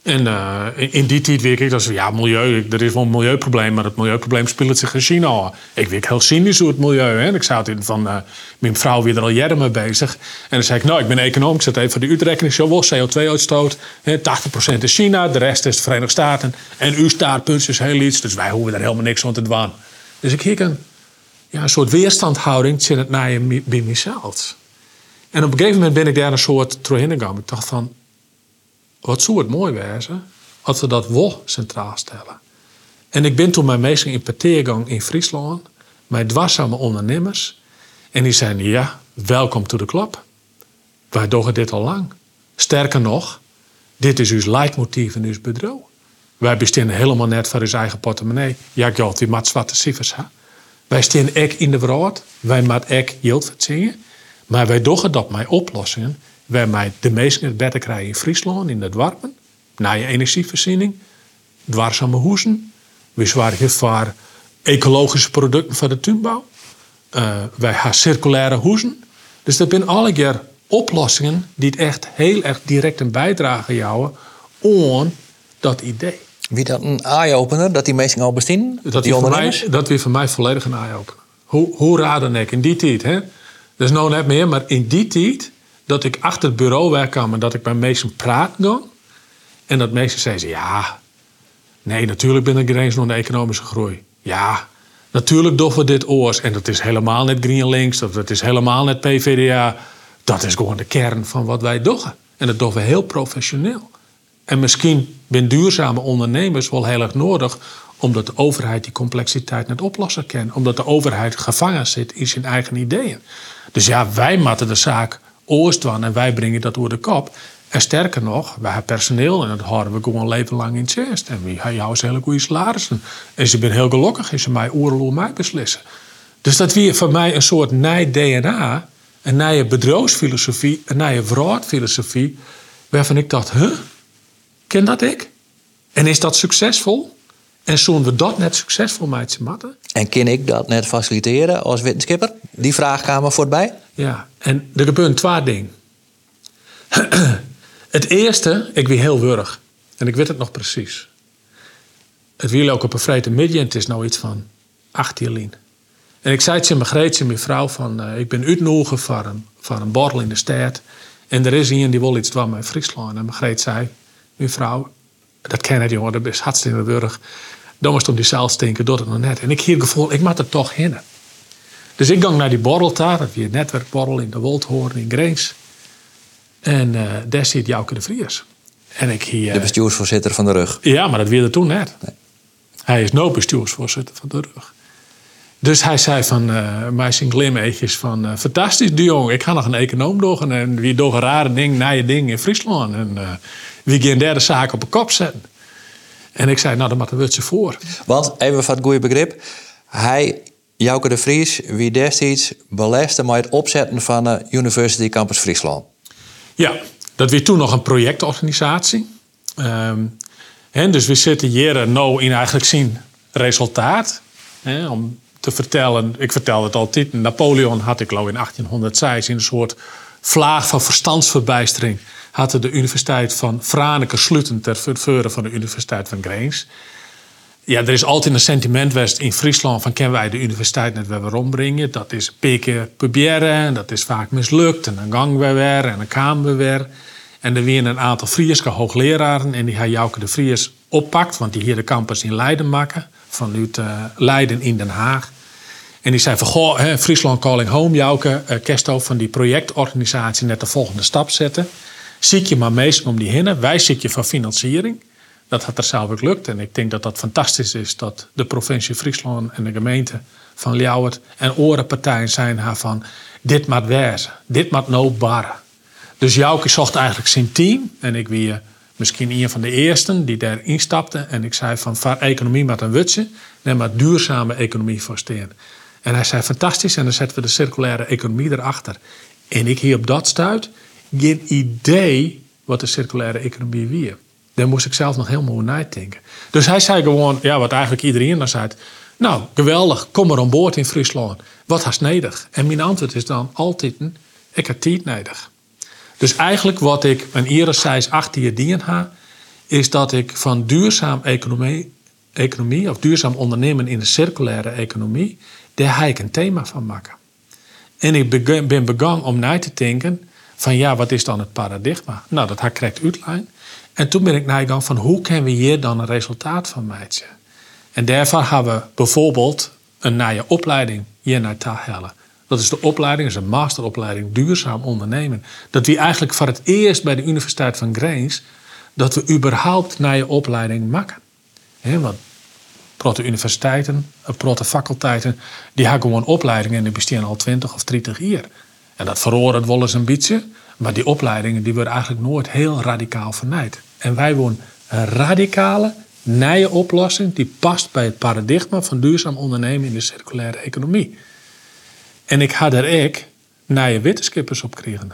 En uh, in die tijd weet ik dat ze, ja, milieu, er is wel een milieuprobleem, maar het milieuprobleem speelt zich in China. Ik weet heel cynisch hoe het milieu. Hè. Ik zat in van, uh, mijn vrouw weer er al jaren mee bezig. En dan zei ik, nou, ik ben econoom, ik zet even voor de uitrekening, zo was CO2-uitstoot. 80% is China, de rest is de Verenigde Staten. En uw staartpunt is heel iets, dus wij hoeven daar helemaal niks aan te doen. Dus ik kreeg een, ja, een soort weerstandhouding in het naar je bij mezelf. En op een gegeven moment ben ik daar een soort doorheen gegaan. Ik dacht van, wat zou het mooi wezen als we dat wel centraal stellen. En ik ben toen mijn meester in parteergang in Friesland, met dwarsame ondernemers. En die zeiden, ja, welkom to de club. Wij doen dit al lang. Sterker nog, dit is uw leidmotief in uw bedrijf. Wij bestaan helemaal net voor uw eigen portemonnee. Ja, geld, wie maakt zwarte cijfers. Hè? Wij staan ek in de wereld. Wij maken ek geld verzingen. Maar wij doen dat met oplossingen wij de meesten het beter krijgen in Friesland, in de dwarpen. Na je energievoorziening, dwarsame hoezen. We zorgen voor ecologische producten voor de tuinbouw. Uh, wij hebben circulaire hoezen. Dus dat zijn alle keer oplossingen die het echt heel erg direct een bijdrage jouwen aan dat idee.
Wie dat een eye-opener, dat die meesten al bestaan?
Dat die? Mij, dat weer voor mij volledig een eye-opener. Hoe, hoe raden ik in die tijd? Hè? Dat is nou net meer, maar in die tijd dat ik achter het bureau wegkwam en dat ik met mensen praat dan. En dat mensen zeiden, ja, nee, natuurlijk ben ik eens nog de economische groei. Ja, natuurlijk doen we dit oors. En dat is helemaal net GreenLinks, dat is helemaal net PVDA. Dat is gewoon de kern van wat wij doen. En dat doen we heel professioneel. En misschien zijn duurzame ondernemers wel heel erg nodig, omdat de overheid die complexiteit net oplossen kan. Omdat de overheid gevangen zit in zijn eigen ideeën. Dus ja, wij matten de zaak oostwan en wij brengen dat door de kop. En sterker nog, wij hebben personeel en dat houden we gewoon leven lang in chest. En we hebben hele goede salarissen. En ze zijn heel gelukkig en ze mij oorlog mij beslissen. Dus dat weer voor mij een soort nij DNA, een nieuwe bedrijfsfilosofie, een nieuwe vrouwfilosofie, waarvan ik dacht, huh, ken dat ik? En is dat succesvol? En zullen we dat net succesvol maken?
En kan ik dat net faciliteren als wetenschapper? Die vraag kwamen voorbij.
Ja, en er gebeuren twee dingen. Het eerste, ik wie heel wurg. En ik weet het nog precies. Het wiel ook op een vrede midden. Het is nou iets van 18 lien. En ik zei het mijn Greetje, mijn vrouw, van uh, ik ben uitnoegen voor een, voor een borrel in de stad. En er is iemand die wil iets doen met Friesland. En Margreet zei, mijn vrouw, dat ken het jongen, dat is hartstikke wurg. Dan moest op die zaal stinken, doet het nog net. En ik hier het gevoel, ik moet er toch heen. Dus ik ging naar die borrel daar, dat weer netwerkborrel in de Woldhoorn in Greens. En uh, daar zit Jouke de Vries. En ik hier,
de bestuursvoorzitter van de rug.
Ja, maar dat wilde toen net. Nee. Hij is no bestuursvoorzitter van de rug. Dus hij zei van uh, mij zijn van uh, fantastisch de jong. Ik ga nog een econoom doen en wie doen een rare ding, naaie ding in Friesland. En uh, wie gaan derde zaak op een kop zetten. En ik zei, nou, dan er ze voor.
Want, even het goede begrip. Hij, Jouke de Vries, wie destijds beleste met het opzetten van de University Campus Friesland.
Ja, dat was toen nog een projectorganisatie. Um, en dus we zitten hier nou in eigenlijk zien resultaat. Hè, om te vertellen, ik vertel het altijd, Napoleon had ik geloof in 1806 in een soort vlaag van verstandsverbijstering had de Universiteit van Franeker sluiten ter verveuren van de Universiteit van Greens. Ja, er is altijd een sentiment west in Friesland van kennen wij de universiteit net weer rondbrengen. Dat is een keer proberen dat is vaak mislukt en gangen we weer en kwamen we weer. En er weer een aantal Frieske hoogleraren en die hij Jouke de Vries oppakt, want die hier de campus in Leiden maken, vanuit uh, Leiden in Den Haag. En die zei van, Friesland Calling Home, Jouke, uh, kerst van die projectorganisatie net de volgende stap zetten. Ziek je maar meestal om die hinnen. Wij ziek je van financiering. Dat had er zelf lukt. En ik denk dat dat fantastisch is dat de provincie Friesland en de gemeente van Ljouwert en orenpartijen zijn haar van dit moet wezen. Dit moet no barren. Dus Jouke zocht eigenlijk zijn team. En ik weer misschien een van de eersten die daar instapte. En ik zei van economie met een wutje. En maar duurzame economie voor steen. En hij zei fantastisch. En dan zetten we de circulaire economie erachter. En ik hier op dat stuit geen idee wat de circulaire economie weer. Daar moest ik zelf nog helemaal over nadenken. Dus hij zei gewoon, ja, wat eigenlijk iedereen dan zei. Nou, geweldig, kom maar aan boord in Friesland. Wat haast nodig? En mijn antwoord is dan altijd, ik heb tijd nodig. Dus eigenlijk wat ik een eerder 18 jaar dien ha, is dat ik van duurzaam economie, economie of duurzaam ondernemen in de circulaire economie, daar ga ik een thema van maken. En ik ben begonnen om na te denken van ja, wat is dan het paradigma? Nou, dat had correct uitlijn. En toen ben ik nagegaan van hoe kunnen we hier dan een resultaat van maken? En daarvoor hebben we bijvoorbeeld een nieuwe opleiding hier naar Tahelle. Dat is de opleiding, is een masteropleiding duurzaam ondernemen. Dat we eigenlijk voor het eerst bij de Universiteit van Greens dat we überhaupt naar opleiding maken. Want protte universiteiten, protte faculteiten, die hebben gewoon opleidingen en die bestaan al 20 of 30 jaar. En dat verhoort wel eens een beetje, maar die opleidingen die worden eigenlijk nooit heel radicaal vernijd. En wij wonen een radicale, nieuwe oplossing die past bij het paradigma van duurzaam ondernemen in de circulaire economie. En ik had er ik nieuwe wetenschappers op gekregen.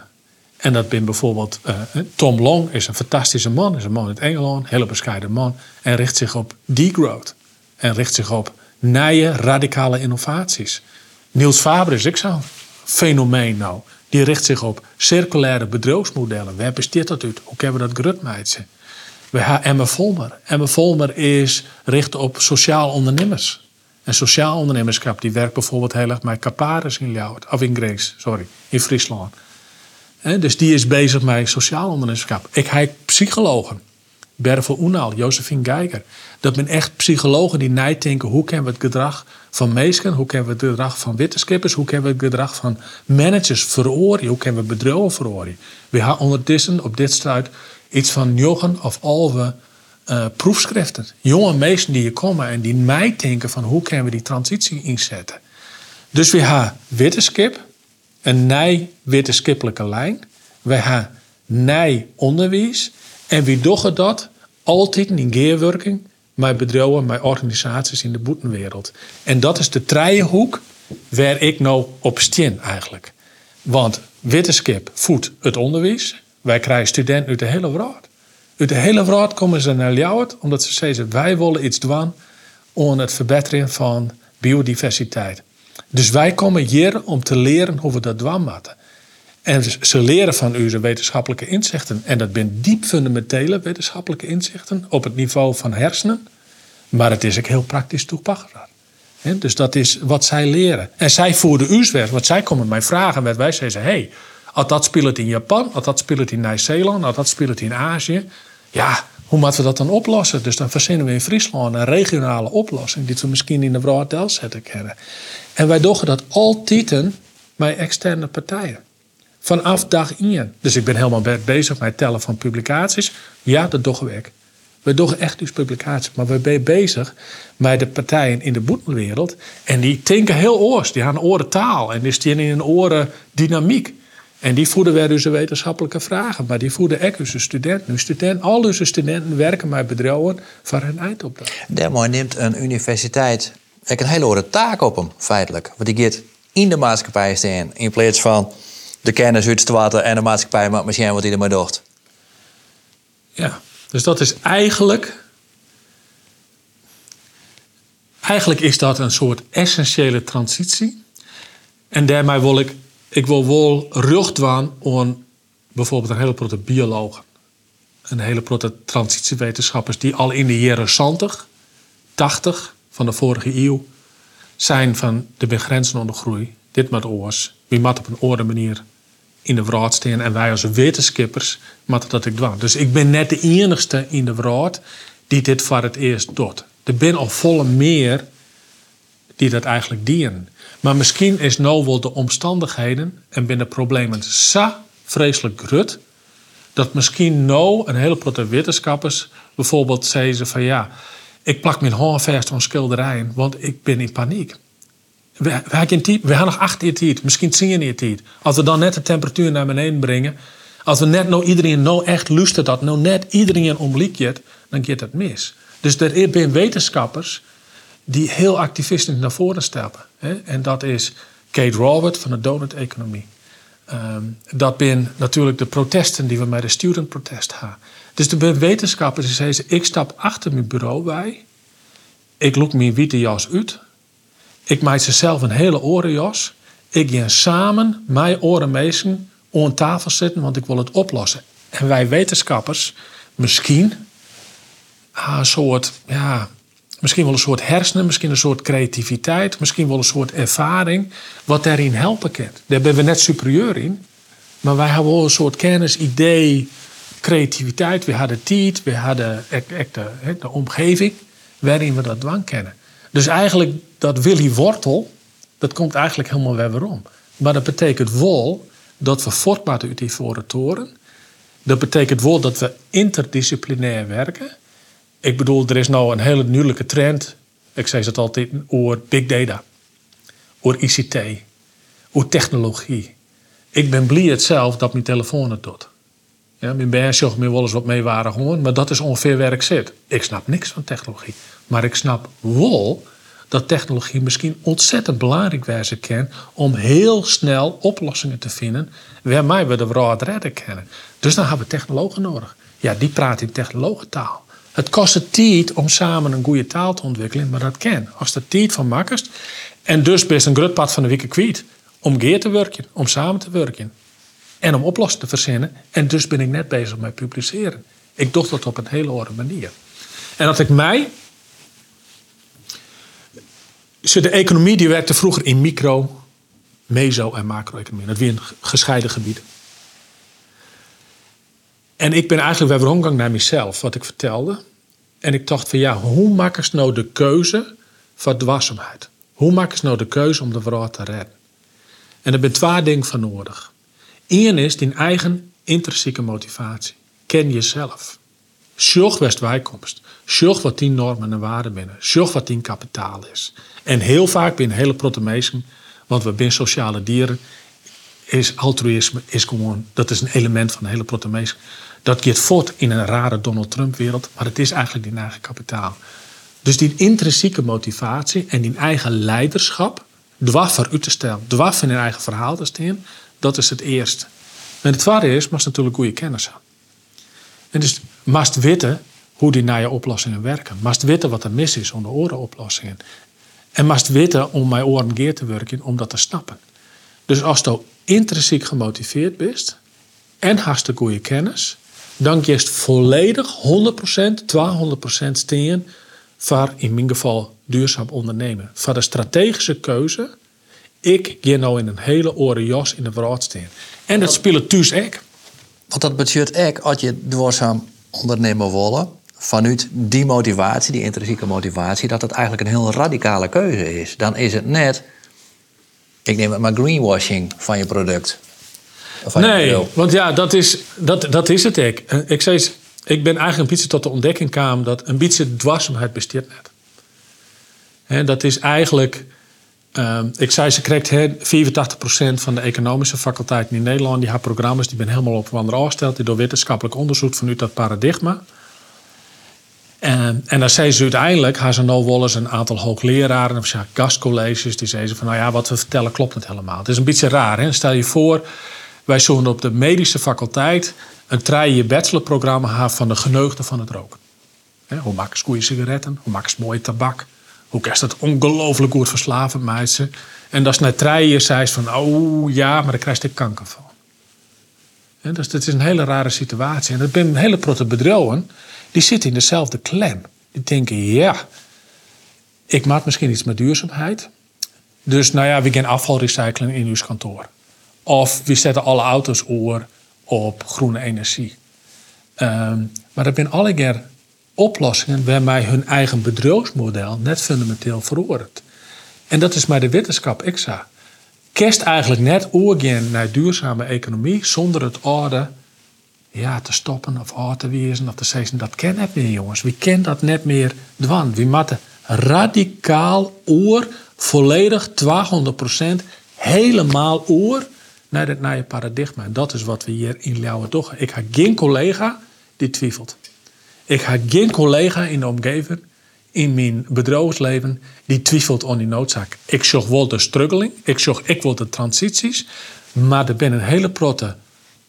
En dat ben bijvoorbeeld uh, Tom Long, is een fantastische man, is een man uit Engeland, een hele bescheiden man, en richt zich op degrowth. En richt zich op nieuwe radicale innovaties. Niels Faber is ik zo fenomeen nou. Die richt zich op circulaire bedrijfsmodellen. Waar besteedt dat uit? Hoe kunnen we dat grutmeidsen? We hebben Emma Volmer. Emma Volmer is richt op sociaal ondernemers. En sociaal ondernemerschap die werkt bijvoorbeeld heel erg met Caparis in Ljouwert. Of in Grees, sorry, in Friesland. dus die is bezig met sociaal ondernemerschap. Ik heb psychologen. Bervel Oenal, Josephine Geiger. Dat zijn echt psychologen die nadenken hoe kunnen we het gedrag van mensen, hoe kunnen we het gedrag van wetenschappers, hoe kunnen we het gedrag van managers veroordelen, hoe kunnen we bedrijven veroordelen. We hebben ondertussen op dit stuit iets van negen of alve uh, proefschriften. Jonge mensen die hier komen en die mij denken van hoe kunnen we die transitie inzetten. Dus we hebben wetenschap, een nij wetenschappelijke lijn. We hebben nij onderwijs. En we doen dat altijd in geerwerking met bedrijven, met organisaties in de boetenwereld. En dat is de trijenhoek waar ik nou op steen eigenlijk. Want wetenschap voedt het onderwijs. Wij krijgen studenten uit de hele wereld. Uit de hele wereld komen ze naar Ljouwert omdat ze zeggen wij willen iets doen om het verbeteren van biodiversiteit. Dus wij komen hier om te leren hoe we dat doen moeten. En ze leren van u zijn wetenschappelijke inzichten. En dat zijn diep fundamentele wetenschappelijke inzichten op het niveau van hersenen. Maar het is ook heel praktisch toepasbaar. Dus dat is wat zij leren. En zij voerden u's weg, want zij komen mij vragen. Met wij zeiden, hey, als dat speelt in Japan, als dat speelt in Nieuw-Zeeland, als dat speelt in Azië. Ja, hoe moeten we dat dan oplossen? Dus dan verzinnen we in Friesland een regionale oplossing, die we misschien in de Broadel zetten kennen. En wij doen dat altijd met externe partijen. Vanaf dag 1. Dus ik ben helemaal bezig met tellen van publicaties. Ja, dat doen we. We doen echt dus publicaties, maar we zijn bezig met de partijen in de boedelwereld. En die denken heel oors. Die hebben oren taal en die in een oren dynamiek. En die voeden wij dus wetenschappelijke vragen, maar die voeden ook onze studenten. Nu studenten, al onze studenten werken bij bedrijven voor hun eindopdracht.
Daarmee neemt een universiteit een hele oren taak op hem, feitelijk. Want die gaat in de maatschappij staan in plaats van de kennis uit te water en de maatschappij maar misschien wat hij ermee doet.
Ja, dus dat is eigenlijk. Eigenlijk is dat een soort essentiële transitie. En daarmee wil ik, ik wil wel rug aan aan bijvoorbeeld een hele grote biologen. Een hele grote transitiewetenschappers die al in de jaren 70, 80 van de vorige eeuw zijn van de begrenzen onder groei. Dit met oors. Wie moet op een orde manier in de wereld staan. En wij als wetenschappers moeten dat ik doen. Dus ik ben net de enigste in de wereld die dit voor het eerst doet. Er zijn al volle meer die dat eigenlijk dienen. Maar misschien is nou wel de omstandigheden en binnen problemen zo vreselijk groot dat misschien nou een hele grote wetenschappers bijvoorbeeld zeggen van ja, ik plak mijn hand vast aan schilderijen, want ik ben in paniek. We, we, we hebben nog acht uur tijd, misschien tien uur tijd. Als we dan net de temperatuur naar beneden brengen, als we net nou iedereen nou echt luistert dat nou net iedereen omliekt, dan gaat het mis. Dus er zijn wetenschappers die heel activistisch naar voren stappen. En dat is Kate Raworth van de donut-economie. Ehm, dat zijn natuurlijk de protesten die we met de student protest hebben. Dus zijn wetenschappers die zeggen: ik stap achter mijn bureau bij, ik loop mijn witte jas uit, ik maak zelf een hele orenjas. Ik ga samen mijn orenmezen aan tafel zitten, want ik wil het oplossen. En wij wetenschappers, misschien een soort, ja, misschien wel een soort hersenen, misschien een soort creativiteit, misschien wel een soort ervaring, wat daarin helpen kan. Daar zijn we net superieur in. Maar wij hebben wel een soort kennis, idee, creativiteit. We hadden tijd, we hadden de, de omgeving waarin we dat dwang kennen. Dus eigenlijk dat Willy Wortel, dat komt eigenlijk helemaal weer waarom. Maar dat betekent wel dat we voortmaten uit die toren. Dat betekent wel dat we interdisciplinair werken. Ik bedoel, er is nou een hele nieuwelijke trend. Ik zeg het altijd over big data. Over ICT. Over technologie. Ik ben blij het zelf dat mijn telefoon het doet. Ja, mijn baas zegt me wel eens wat mee waren gewoon, maar dat is ongeveer waar ik zit. Ik snap niks van technologie. Maar ik snap wel dat technologie misschien ontzettend belangrijk wijze kan om heel snel oplossingen te vinden waarmee we de wereld redden kennen. Dus dan hebben we technologen nodig. Ja, die praten in technologentaal. Het kost het tijd om samen een goede taal te ontwikkelen, maar dat kan. Als de tijd van makkers. En dus best een groot pad van de week kwijt. Om geer te werken, om samen te werken. En om oplossingen te verzinnen. En dus ben ik net bezig met publiceren. Ik doe dat op een hele andere manier. En dat ik mij de economie die werkte vroeger in micro, meso en macro-economie. Dat weer een gescheiden gebied. En ik ben eigenlijk weer omgang naar mezelf, wat ik vertelde. En ik dacht van ja, hoe maak ik nou de keuze voor dwarsomheid? Hoe maak ik nou de keuze om de wereld te redden? En er zijn twee dingen van nodig. Eén is die eigen intrinsieke motivatie. Ken jezelf. Zorg west bijkomst. Zorg wat die normen en waarden binnen. Zorg wat die kapitaal is. En heel vaak binnen hele protte want we zijn sociale dieren, is altruïsme is gewoon, dat is een element van een hele protte Dat gaat voort in een rare Donald Trump wereld, maar het is eigenlijk die eigen kapitaal. Dus die intrinsieke motivatie en die eigen leiderschap, dwaf voor u te stellen, dwaf in een eigen verhaal te staan, dat is het eerste. En het tweede is, maar natuurlijk goede kennis hebben. En dus mast weten hoe die naar je oplossingen werken. Mast weten wat er mis is onder oren oplossingen. En mast weten om mijn oren geer te werken om dat te snappen. Dus als je intrinsiek gemotiveerd bent en hast de goede kennis, dan kiest volledig 100%, 200% steen voor in mijn geval duurzaam ondernemen. Voor de strategische keuze, ik ga nou in een hele oren jas in de wereld staan. En dat speelt thuis ook.
Want dat betekent ook, als je duurzaam ondernemer willen, vanuit die motivatie, die intrinsieke motivatie, dat het eigenlijk een heel radicale keuze is. Dan is het net, ik neem het maar greenwashing van je product.
Van nee, je want ja, dat is, dat, dat is het ik. Ik, zei, ik ben eigenlijk een beetje tot de ontdekking kwam dat een beetje dwarsomheid besteedt net. He, dat is eigenlijk, um, ik zei ze krijgt 84% van de economische faculteiten in Nederland, die hebben programma's die ben helemaal op andere afgesteld, die door wetenschappelijk onderzoek vanuit dat paradigma. En, en dan zei ze uiteindelijk, haar ze een aantal hoogleraren of gastcolleges, die zeiden van nou ja, wat we vertellen klopt niet helemaal. Het is een beetje raar. Hè? Stel je voor, wij zullen op de medische faculteit een drie bachelorprogramma hebben van de geneugde van het roken. hoe maken ze goede sigaretten? Hoe maken ze mooie tabak? Hoe kan dat ongelooflijk goed verslaven meisje? En dat is na drie jaar zei ze van, oh ja, maar daar krijg je kanker van. Dus dat is een hele rare situatie. En dat zijn hele grote bedrijven die zitten in dezelfde klem. Die denken, ja, ik maak misschien iets met duurzaamheid. Dus nou ja, we gaan afval recyclen in uw kantoor. Of we zetten alle auto's oor op groene energie. Ehm, maar dat zijn alle keer oplossingen waarmee hun eigen bedrijfsmodel net fundamenteel verandert. En dat is maar de wetenschap extra. Kerst eigenlijk net oorgaan naar duurzame economie zonder het orde ja, te stoppen of uit te wezen of te zeggen dat ken net meer jongens. Wie kent dat net meer dwan. Wie moeten radicaal oor, volledig 200% helemaal oor naar het nieuwe paradigma. En dat is wat we hier in Ljouwen toch. Ik heb geen collega die twijfelt. Ik heb geen collega in de omgeving, in mijn bedrijfsleven, die twijfelt aan die noodzaak. Ik zag wel de struggling, ik zag ik wel de transities, maar er ben een hele protte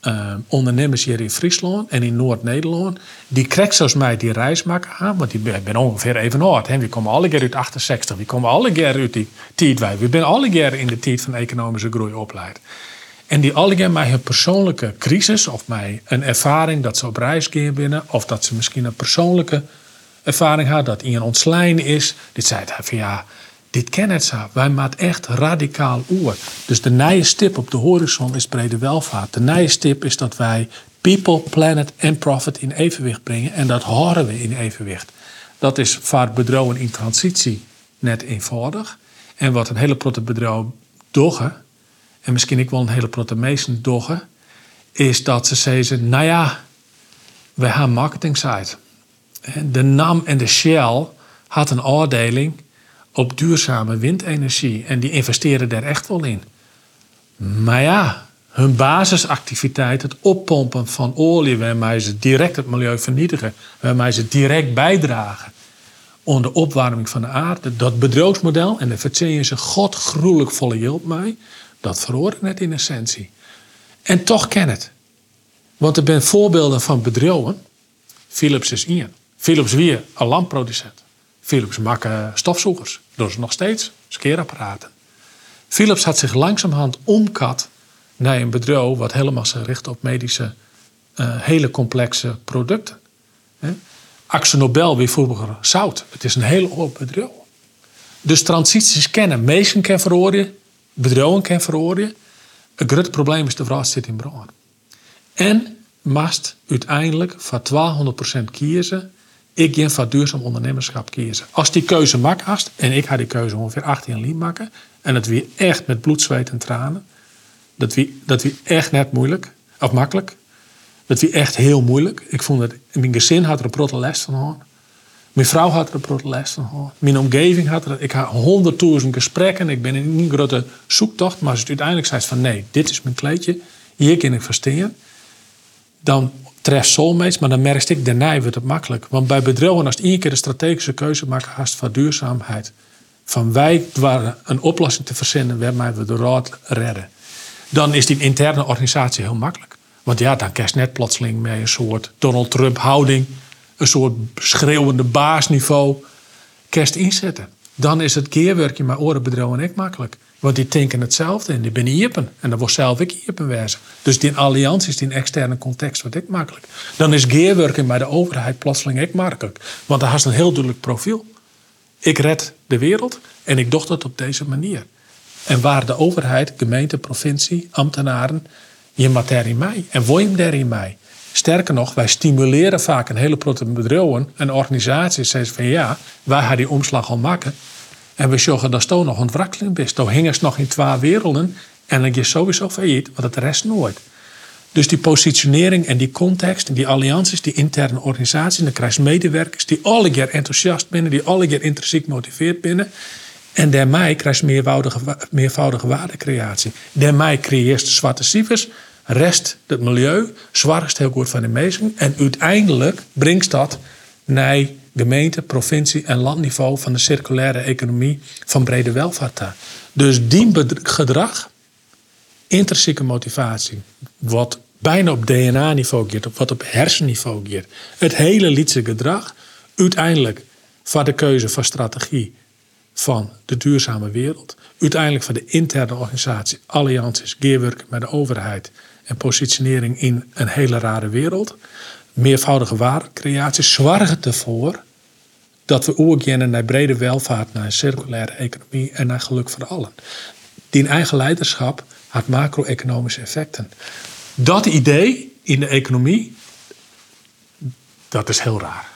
uh, ondernemers hier in Friesland en in Noord-Nederland, die krijgen zoals mij die reis maken want die ben ongeveer even oud. Hè. We komen alle keer uit 68, we komen alle keer uit die tijd. We zijn alle keer in de tijd van economische groei opleid. En die alle keer met hun persoonlijke crisis of met een ervaring dat ze op reis gaan binnen, of dat ze misschien een persoonlijke ervaring had dat iemand ontslijnen is, dit zei het van ja, dit ken het. Wij maken echt radicaal oer. Dus de nieuwe stip op de horizon is brede welvaart. De nieuwe stip is dat wij people, planet en profit in evenwicht brengen. En dat horen we in evenwicht. Dat is vaak bedrouwen in transitie net eenvoudig. En wat een hele protte bedrijf doggen, en misschien ik wel een hele protte meesten doggen, is dat ze zeggen, nou ja, we hebben marketing site. De NAM en de Shell had een afdeling op duurzame windenergie. En die investeren daar echt wel in. Maar ja, hun basisactiviteit, het oppompen van olie, waarmee ze direct het milieu vernietigen, waarmee ze direct bijdragen aan de opwarming van de aarde, dat bedrijfsmodel, en daar vertellen ze godgruwelijk volle hielp mij, dat verhoort net in essentie. En toch ken het. Want er zijn voorbeelden van bedrijven. Philips is één. Philips weer een lampproducent. Philips maken stofzoekers. Dat is nog steeds skeerapparaten. Philips had zich langzamerhand omkat naar een bedrijf wat helemaal zich richt op medische, uh, hele complexe producten. Axo Nobel weer vroeger zout. Het is een heel oud bedrijf. Dus transities kennen. Mensen kennen verhoren, bedrijven kennen verhoren. Een groot probleem is de vraag zit in brand. En mast uiteindelijk voor 200% kiezen ik ga voor duurzaam ondernemerschap kiezen. Als die keuze mak hast, en ik ga die keuze ongeveer 18 jaar maken, en het weer echt met bloed, zweet en tranen, dat wie, dat wie echt net moeilijk, of makkelijk. Dat wie echt heel moeilijk. Ik vond het, mijn gezin had er een protte les van. Mijn vrouw had er een protte les van. Mijn omgeving had er, ik had honderdduizend gesprekken. Ik ben in een grote zoektocht, maar als het uiteindelijk zei van nee, dit is mijn kleedje, hier kan ik verstehen. Dan treft soulmates, maar dan merk ik, daarna wordt het makkelijk. Want bij bedrijven, als je één keer de strategische keuze maakt, haast van duurzaamheid. Van wij waar een oplossing te verzinnen waarmee we de raad redden. Dan is die interne organisatie heel makkelijk. Want ja, dan kerst net plotseling met een soort Donald Trump houding. Een soort schreeuwende baasniveau. Kerst inzetten. dan is het keerwerkje met orenbedrijven ook makkelijk. Want die denken hetzelfde en die ben iepen. En dan wordt zelf ik iepen wezen. Dus die allianties, die externe context wordt ik makkelijk. Dan is geerwerken bij de overheid plotseling ook makkelijk. Want dan has een heel duidelijk profiel. Ik red de wereld en ik doe dat op deze manier. En waar de overheid, gemeente, provincie, ambtenaren je materie mij en je daar in mij. Sterker nog, wij stimuleren vaak een hele grote bedrijven en organisaties zeggen van ja, wij gaan die omslag al maken. En we zorgen dat er nog ontwrakkeling is. Dan hingen ze nog in twee werelden en dan je sowieso failliet, want het rest nooit. Dus die positionering en die context en die allianties, die interne organisaties, dan krijg je medewerkers die alle keer enthousiast binnen, die alle keer intrinsiek motiveerd binnen. En daarmee krijg je meervoudige, meervoudige waardecreatie. Daarmee creëert de zwarte cijfers, rest het milieu, zwaarst heel goed van de mensen. En uiteindelijk brengt dat naar gemeente, provincie en landniveau van de circulaire economie van brede welvaart. Dus die gedrag, intrinsieke motivatie, wat bijna op DNA-niveau gaat, wat op hersenniveau gaat, het hele liedse gedrag, uiteindelijk voor de keuze van strategie van de duurzame wereld, uiteindelijk van de interne organisatie, allianties, geerwerken met de overheid en positionering in een hele rare wereld, meervoudige waardecreatie, zorgen ervoor dat we oerkennen naar brede welvaart, naar een circulaire economie en naar geluk voor allen. Die eigen leiderschap had macro-economische effecten. Dat idee in de economie, dat is heel raar.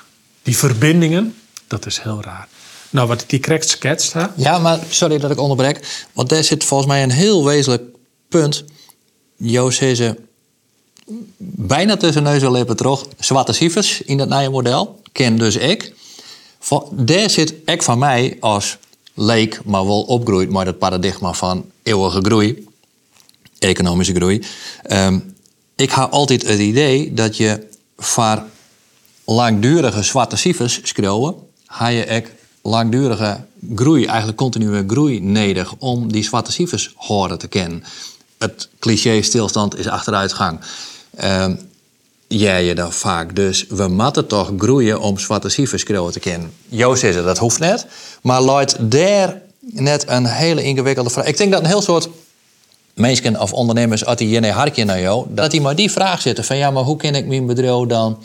Die verbindingen, dat is heel raar. Nou, wat die correct schetst. Hè?
Ja, maar sorry dat ik onderbrek. Want daar zit volgens mij een heel wezenlijk punt. Joost ze bijna tussen neus en lippen terug. Zwarte cijfers in dat nieuwe model. Ken dus ik. Daar zit ik van mij als leek, maar wel opgroeid, maar dat paradigma van eeuwige groei, economische groei. Ehm, ik heb altijd het idee dat je voor langdurige zwarte cijfers schreeuwen, ga je ek langdurige groei, eigenlijk continue groei nodig om die zwarte cijfers horen te kennen. Het cliché stilstand is achteruitgang. Um, jij je dan vaak. Dus we moeten toch groeien om zwarte cijfers te kennen. Joost is het, dat hoeft net. Maar luidt daar net een hele ingewikkelde vraag. Ik denk dat een heel soort mensen of ondernemers uit die jene hartje naar jou, dat die maar die vraag zitten van ja, maar hoe kan ik mijn bedrijf dan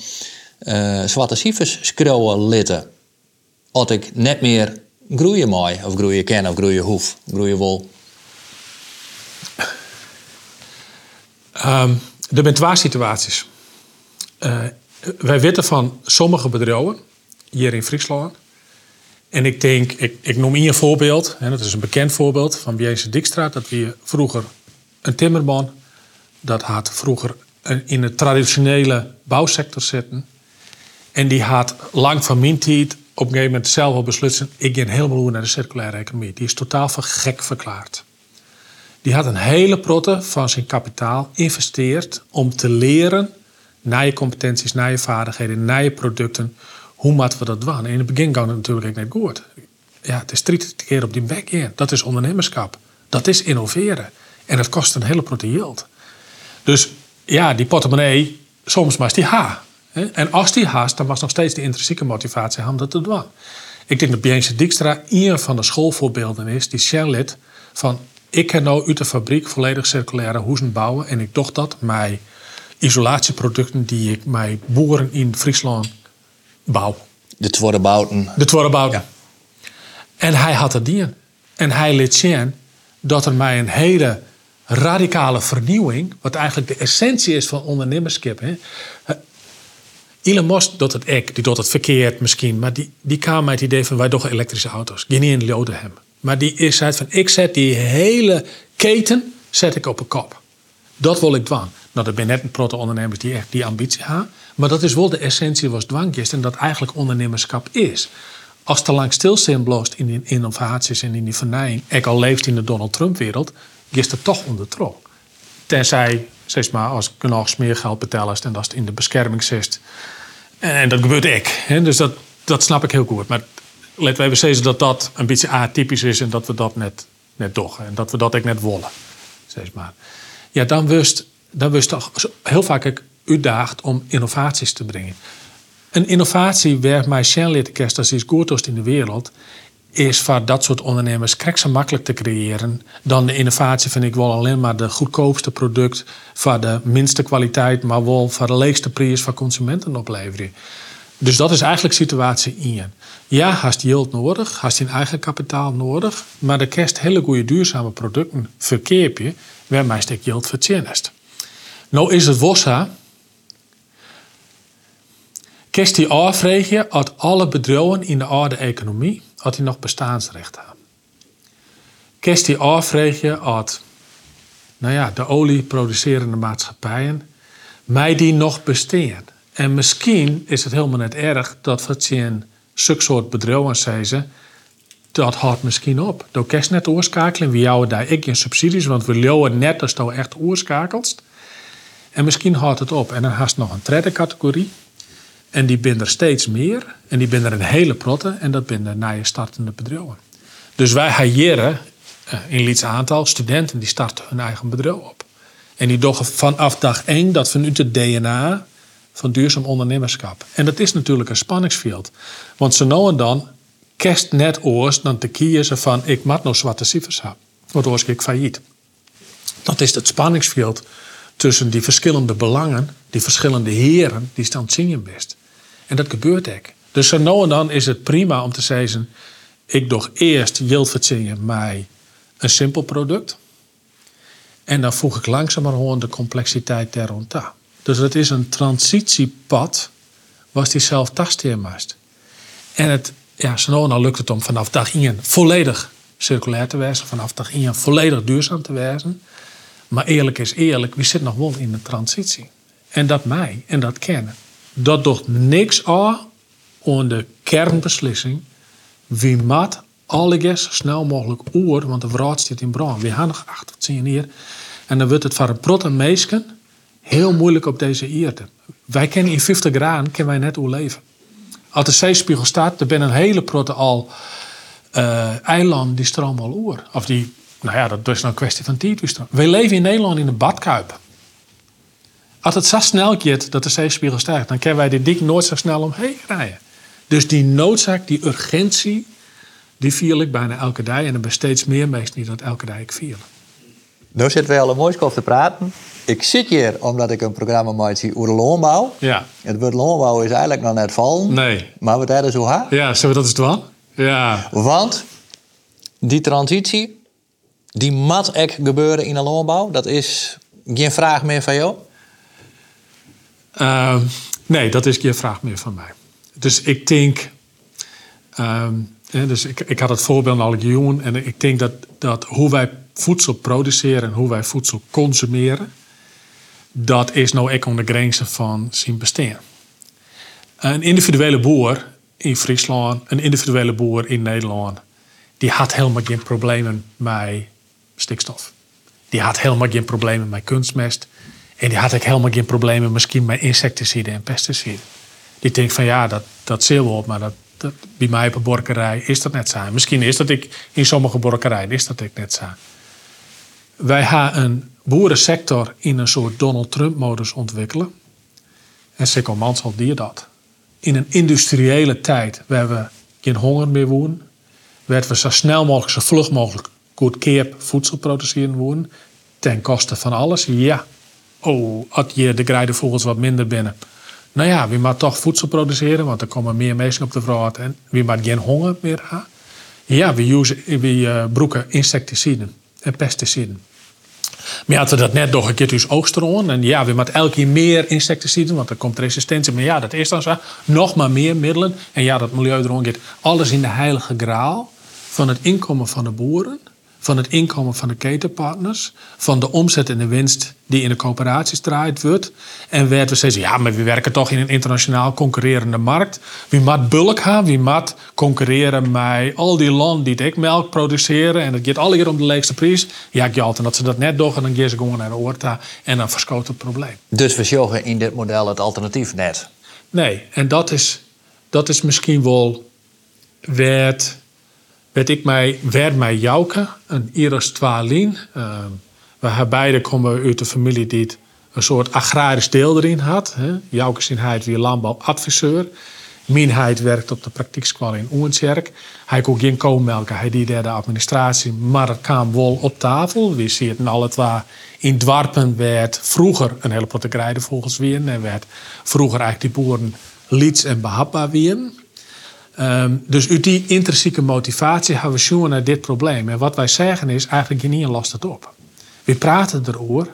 uh, zwarte cijfers schreeuwen litten? Als ik net meer groeien mooi, of groeien ken, of groeien hoef, groeien wil.
Um, er zijn twee situaties. Uh, wij weten van sommige bedrijven hier in Friesland. En ik denk, ik, ik noem hier een voorbeeld. Dat is een bekend voorbeeld van Bjeense Dikstraat. Dat we vroeger een timmerman. Dat had vroeger in de traditionele bouwsector zitten. En die had lang van mijn tijd op een gegeven moment zelf al besloten... ik ga helemaal naar de circulaire economie. Die is totaal voor gek verklaard. Die had een hele protte van zijn kapitaal investeerd om te leren naar je competenties, naar je vaardigheden, naar je producten. Hoe moeten we dat doen? in het begin kan het natuurlijk net goed. Ja, het is drie keer op die bek in. Dat is ondernemerschap. Dat is innoveren. En dat kost een hele grote yield. Dus ja, die portemonnee, soms maar die ha. En als die haast, dan was nog steeds de intrinsieke motivatie om dat te doen. Ik denk dat Biense Dijkstra een van de schoolvoorbeelden is die Shell van ik kan nou uit de fabriek volledig circulaire hoezen bouwen en ik doe dat met isolatieproducten die ik met boeren in Friesland bouw.
De Tworrebouten.
De Tworrebouten. Ja. En hij had het dien. En hij liet zien dat er mij een hele radicale vernieuwing, wat eigenlijk de essentie is van ondernemerschap. Hè. Elon Musk doet het ek, die doet het verkeerd misschien, maar die, die kwam met het idee van wij toch elektrische auto's. Geen in loden hem. Maar die is van ik zet die hele keten zet ik op een kop. Dat wil ik dwang. Nou, er zijn net een proto ondernemers die echt die ambitie hebben. Maar dat is wel de essentie wat dwang is en dat eigenlijk ondernemerschap is. Als te lang stilstaan bloost in die innovaties en in die vernijing, ik al leeft in de Donald Trump-wereld, is er toch onder trok. Tenzij, zeg maar, als ik nog meer geld betalen en dat het in de bescherming zit. En dat gebeurt ik. Dus dat, dat snap ik heel goed. Maar laten we even zeggen dat dat een beetje atypisch is en dat we dat net, net doggen. En dat we dat ook net willen. Zeg maar. Ja, dan wist dan wist toch heel vaak uitdaagd om innovaties te brengen. Een innovatie waar mij Shell kerst als iets goed in de wereld, is voor dat soort ondernemers krijg ze makkelijk te creëren. Dan de innovatie vind ik wel alleen maar de goedkoopste product voor de minste kwaliteit, maar wel voor de leegste prijs voor consumenten opleveren. Dus dat is eigenlijk situatie in je. Ja, hast yield nodig, hast je eigen kapitaal nodig, maar de kerst hele goede duurzame producten verkeer je waarmee je yield vertjenest. Nou is het Wossa. Kerst die afvregen uit alle bedrijven in de oude economie, had die nog bestaansrecht hebben. Kerst die afvregen uit nou ja, de olieproducerende maatschappijen, mij die nog bestaan. En misschien is het helemaal net erg dat wat je een soort bedrijven zeggen, dat houdt misschien op. Door kerst net oorschakelen, we jouwen daar ik in subsidies, want we leeuwen net als je echt oorschakelt. En misschien houdt het op. En dan haast nog een derde categorie. En die binden er steeds meer. En die binden er een hele protte. En dat binden naar je startende bedrijven. Dus wij hajeren uh, in Lieds aantal studenten die starten hun eigen bedrijf op. En die doen vanaf dag één dat vanuit het DNA van duurzaam ondernemerschap. En dat is natuurlijk een spanningsveld. Want zo nou en dan kerst net oors dan te kiezen van ik mat nog zwarte cijfers hebben. Want oors ik failliet. Dat is het spanningsveld tussen die verschillende belangen, die verschillende heren, die staan zingen best. En dat gebeurt ook. Dus zo nou en dan is het prima om te zeggen, ik doe eerst yield verzingen mij een simpel product. En dan voeg ik langzamerhand de complexiteit rond aan. Dus het is een transitiepad was die zelf. En het, ja, zo nou lukt het om vanaf dag 1 volledig circulair te wezen, vanaf dag 1 volledig duurzaam te wezen. Maar eerlijk is eerlijk, we zitten nog wel in een transitie. En dat mij en dat kennen. Dat doet niks aan aan de kernbeslissing. Wie maakt alles zo snel mogelijk oer, want de wraad zit in brand. We gaan nog achter, zie je hier. En dan wordt het voor een prot meisken heel moeilijk op deze aarde. Wij kennen in 50 graden kunnen wij net leven. Als de zeespiegel staat, er ben een hele protte al uh, eilanden die stromen al oer. Of die nou ja, dat is nou een kwestie van tijd. We leven in Nederland in een badkuip. Als het zo snel gaat dat de zeespiegel stijgt, dan kunnen wij die dik nooit zo snel omheen rijden. Dus die noodzaak, die urgentie, die viel ik bijna elke dag. En er ben steeds meer mensen die dat elke dag ik viel.
Nu zitten we al een mooie te praten. Ik zit hier omdat ik een programma maak over de loonbouw.
Ja.
Het woord loonbouw is eigenlijk nog net vallen.
Nee.
Maar wat is zo hard?
Ja, zullen we dat eens doen? Ja.
Want die transitie, die mat ek gebeuren in de landbouw? Dat is geen vraag meer van jou?
Uh, nee, dat is geen vraag meer van mij. Dus ik denk. Uh, dus ik, ik had het voorbeeld al jongen. En ik denk dat, dat hoe wij voedsel produceren en hoe wij voedsel consumeren. Dat is nou ook onder de grenzen van bestaan. Een individuele boer in Friesland, een individuele boer in Nederland, die had helemaal geen problemen met stikstof. Die had helemaal geen problemen met kunstmest. En die had ook helemaal geen problemen misschien met insecticiden en pesticiden. Die denkt van ja, dat, dat zie wel, maar dat, bij mij op een borkerij is dat net zo. Misschien is dat ik in sommige borkerijen is dat ik net zo. Wij gaan een boerensector in een soort Donald Trump-modus ontwikkelen. En Sikko Mansel die dat. In een industriële tijd waar we geen honger meer wonen, werden we zo snel mogelijk, zo vlug mogelijk goedkoop voedsel produceren worden. Ten koste van alles. Ja. Oh, als je de grijdenvogels wat minder binnen. Nou ja, wie moet toch voedsel produceren, want er komen meer mensen op de vrouw en wie moet geen honger meer hebben. Ja, we, use, we uh, broeken insecticiden en pesticiden. Maar hadden dat net nog een keer dus oogsten En ja, we moeten elke keer meer insecticiden, want er komt resistentie. Maar ja, dat is dan zo. Nog maar meer middelen. En ja, dat milieu erom. Alles in de heilige graal van het inkomen van de boeren van het inkomen van de ketenpartners, van de omzet en de winst die in de coöperaties draait wordt. En werd we steeds, ja, maar we werken toch in een internationaal concurrerende markt. Wie moet bulk hebben, wie moet concurreren met al die landen die dik melk produceren en het gaat alle keer om de leegste prijs. Ja, ik altijd dat ze dat net doen en dan gaan ze gewoon naar de oorta en dan verschoot het probleem.
Dus we zorgen in dit model het alternatief net?
Nee, en dat is, dat is misschien wel werd werd ik mij, werd mij Jouke, een Iris Twaalien. Uh, we beide komen uit de familie die een soort agrarisch deel erin had. Hè. Jouke zijn hij weer landbouwadviseur. Minheid werkt op de praktiekschool in Oensjerk. Hij kon geen koolmelken, hij die de administratie, maar het kwam wel op tafel. We zien het al het waar in Dwarpen werd vroeger een hele potte volgens wie en werd vroeger eigenlijk die boeren lieds en behapbaar weer. Ehm, dus uit die intrinsieke motivatie hebben we zoeken naar dit probleem. En wat wij zeggen is eigenlijk niet lost het op. We praten erover,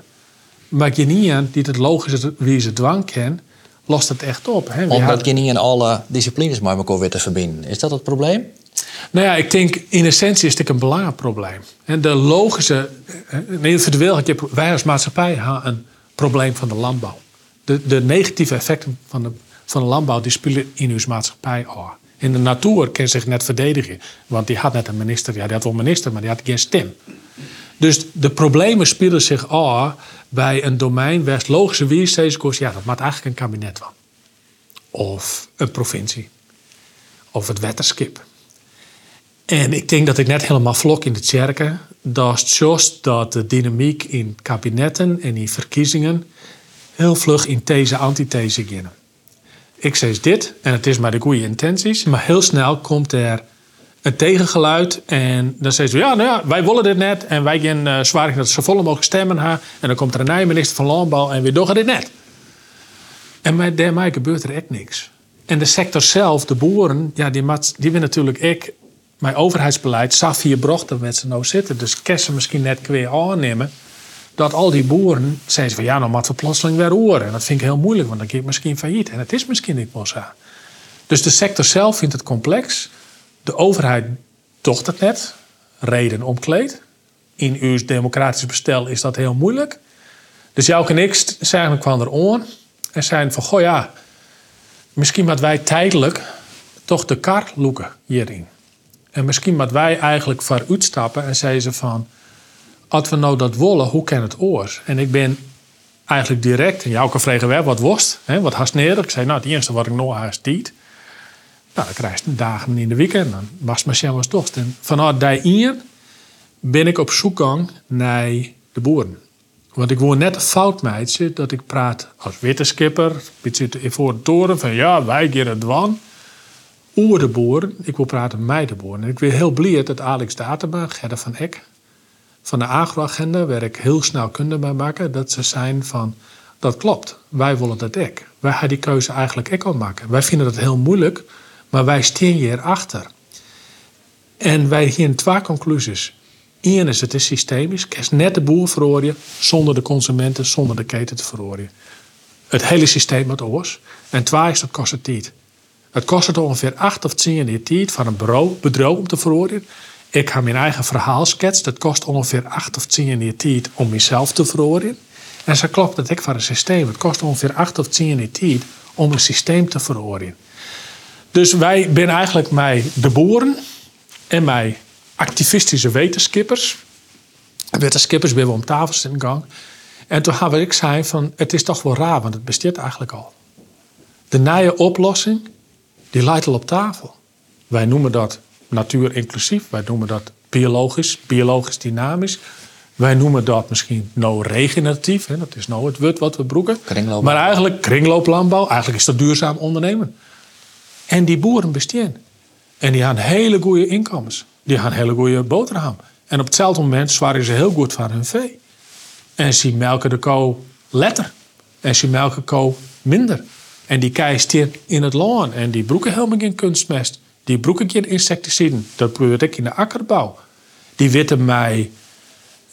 maar niet die het logische wie ze dwang kent, lost het echt op. Hè?
Omdat hadden... alle disciplines met elkaar weer te verbinden. Is dat het probleem?
Nou ja, ik denk in essentie is het een belangrijk probleem. En de logische, individueel had je, wij als maatschappij hebben een probleem van de landbouw. De, de negatieve effecten van de, van de landbouw die spelen in uw maatschappij al. In de natuur kan zich net verdedigen, want die had net een minister, ja, die had wel minister, maar die had geen stem. Dus de problemen spelen zich af bij een domein waar logische weersteeds ja, dat maakt eigenlijk een kabinet van. Of een provincie. Of het wetterskip. En ik denk dat ik net helemaal vlok in de tjerken. Dat is dat de dynamiek in kabinetten en in verkiezingen heel vlug in these antithese gaan. Ik zeg dit en het is maar de goede intenties, maar heel snel komt er een tegengeluid. En dan zeggen ze, ja, nou ja, wij willen dit net. En wij gaan uh, zwaar dat ze volle mogen stemmen. Ha. En dan komt er een nieuwe minister van Landbouw en we doen dit net. En bij daarmee gebeurt er echt niks. En de sector zelf, de boeren, ja, die, die willen natuurlijk ik, mijn overheidsbeleid, Safir brochten met ze nou zitten. Dus kersen misschien net weer aannemen. Dat al die boeren zeggen van ja, nou moet we plotseling weer horen. En dat vind ik heel moeilijk, want dan ik misschien failliet. En het is misschien niet meer. Dus de sector zelf vindt het complex. De overheid docht het net, reden omkleed. In uw democratisch bestel is dat heel moeilijk. Dus jou en ik zijn kwam er on en zijn van, goh ja, misschien moeten wij tijdelijk toch de kar loeken hierin. En misschien moeten wij eigenlijk vooruit stappen en zeggen ze van, als we nou dat willen, hoe kan het oors? En ik ben eigenlijk direct, en jou kan vragen, wat worst, hè, wat neer? Ik zei, nou, het eerste wat ik nog haast deed, nou, dan krijg je dagen in de weekend. Dan was mijn was toch. En vanuit daarin ben ik op zoek gang naar de boeren. Want ik wil net fout meidje dat ik praat als wetenschapper. Ik zit voor de toren van ja, wij gaan het wan. Over de boeren. Ik wil praten met de boeren. En ik ben heel blij dat Alex Datema, Gerda van Eck, van de agroagenda, waar ik heel snel kunde bij maken, dat ze zijn van dat klopt. Wij willen dat ek. Wij gaan die keuze eigenlijk ook al maken. Wij vinden het heel moeilijk maar wij staan hier achter. En wij hier twee conclusies. Eén is, het is systemisch. Kerst net de boer verhoren zonder de consumenten, zonder de keten te verhoren. Het hele systeem wat oors. En twee is, dat kost het tijd. Het kost het ongeveer acht of tien jaar tijd van een bureau, bedrijf om te verhoren. Ik heb mijn eigen verhaal. Dat kost ongeveer acht of tien jaar tijd om mezelf te verhoren. En zo klopt dat ik van een systeem. Het kost ongeveer acht of tien jaar tijd om een systeem te verhoren. Dus wij zijn eigenlijk mij de boeren en mij activistische wetenschappers. Wetenschappers ben we om tafel in gang. En toen hebben ik zei van, het is toch wel raar, want het bestaat eigenlijk al. De nieuwe oplossing, die lijkt al op tafel. Wij noemen dat natuur inclusief, wij noemen dat biologisch, biologisch dynamisch. Wij noemen dat misschien nou regeneratief, hè, dat is nou het woord wat we broeken. Maar eigenlijk kringlooplandbouw, eigenlijk is dat duurzaam ondernemen. En die boeren bestaan. En die hebben hele goede inkomens. Die hebben hele goede boterham. En op hetzelfde moment zwaren ze heel goed van hun vee. En ze melken de kou letter. En ze melken kou minder. En die kei in het loon. En die broeken helemaal geen kunstmest. Die geen insecticiden. Dat gebeurt ik in de akkerbouw. Die weten mij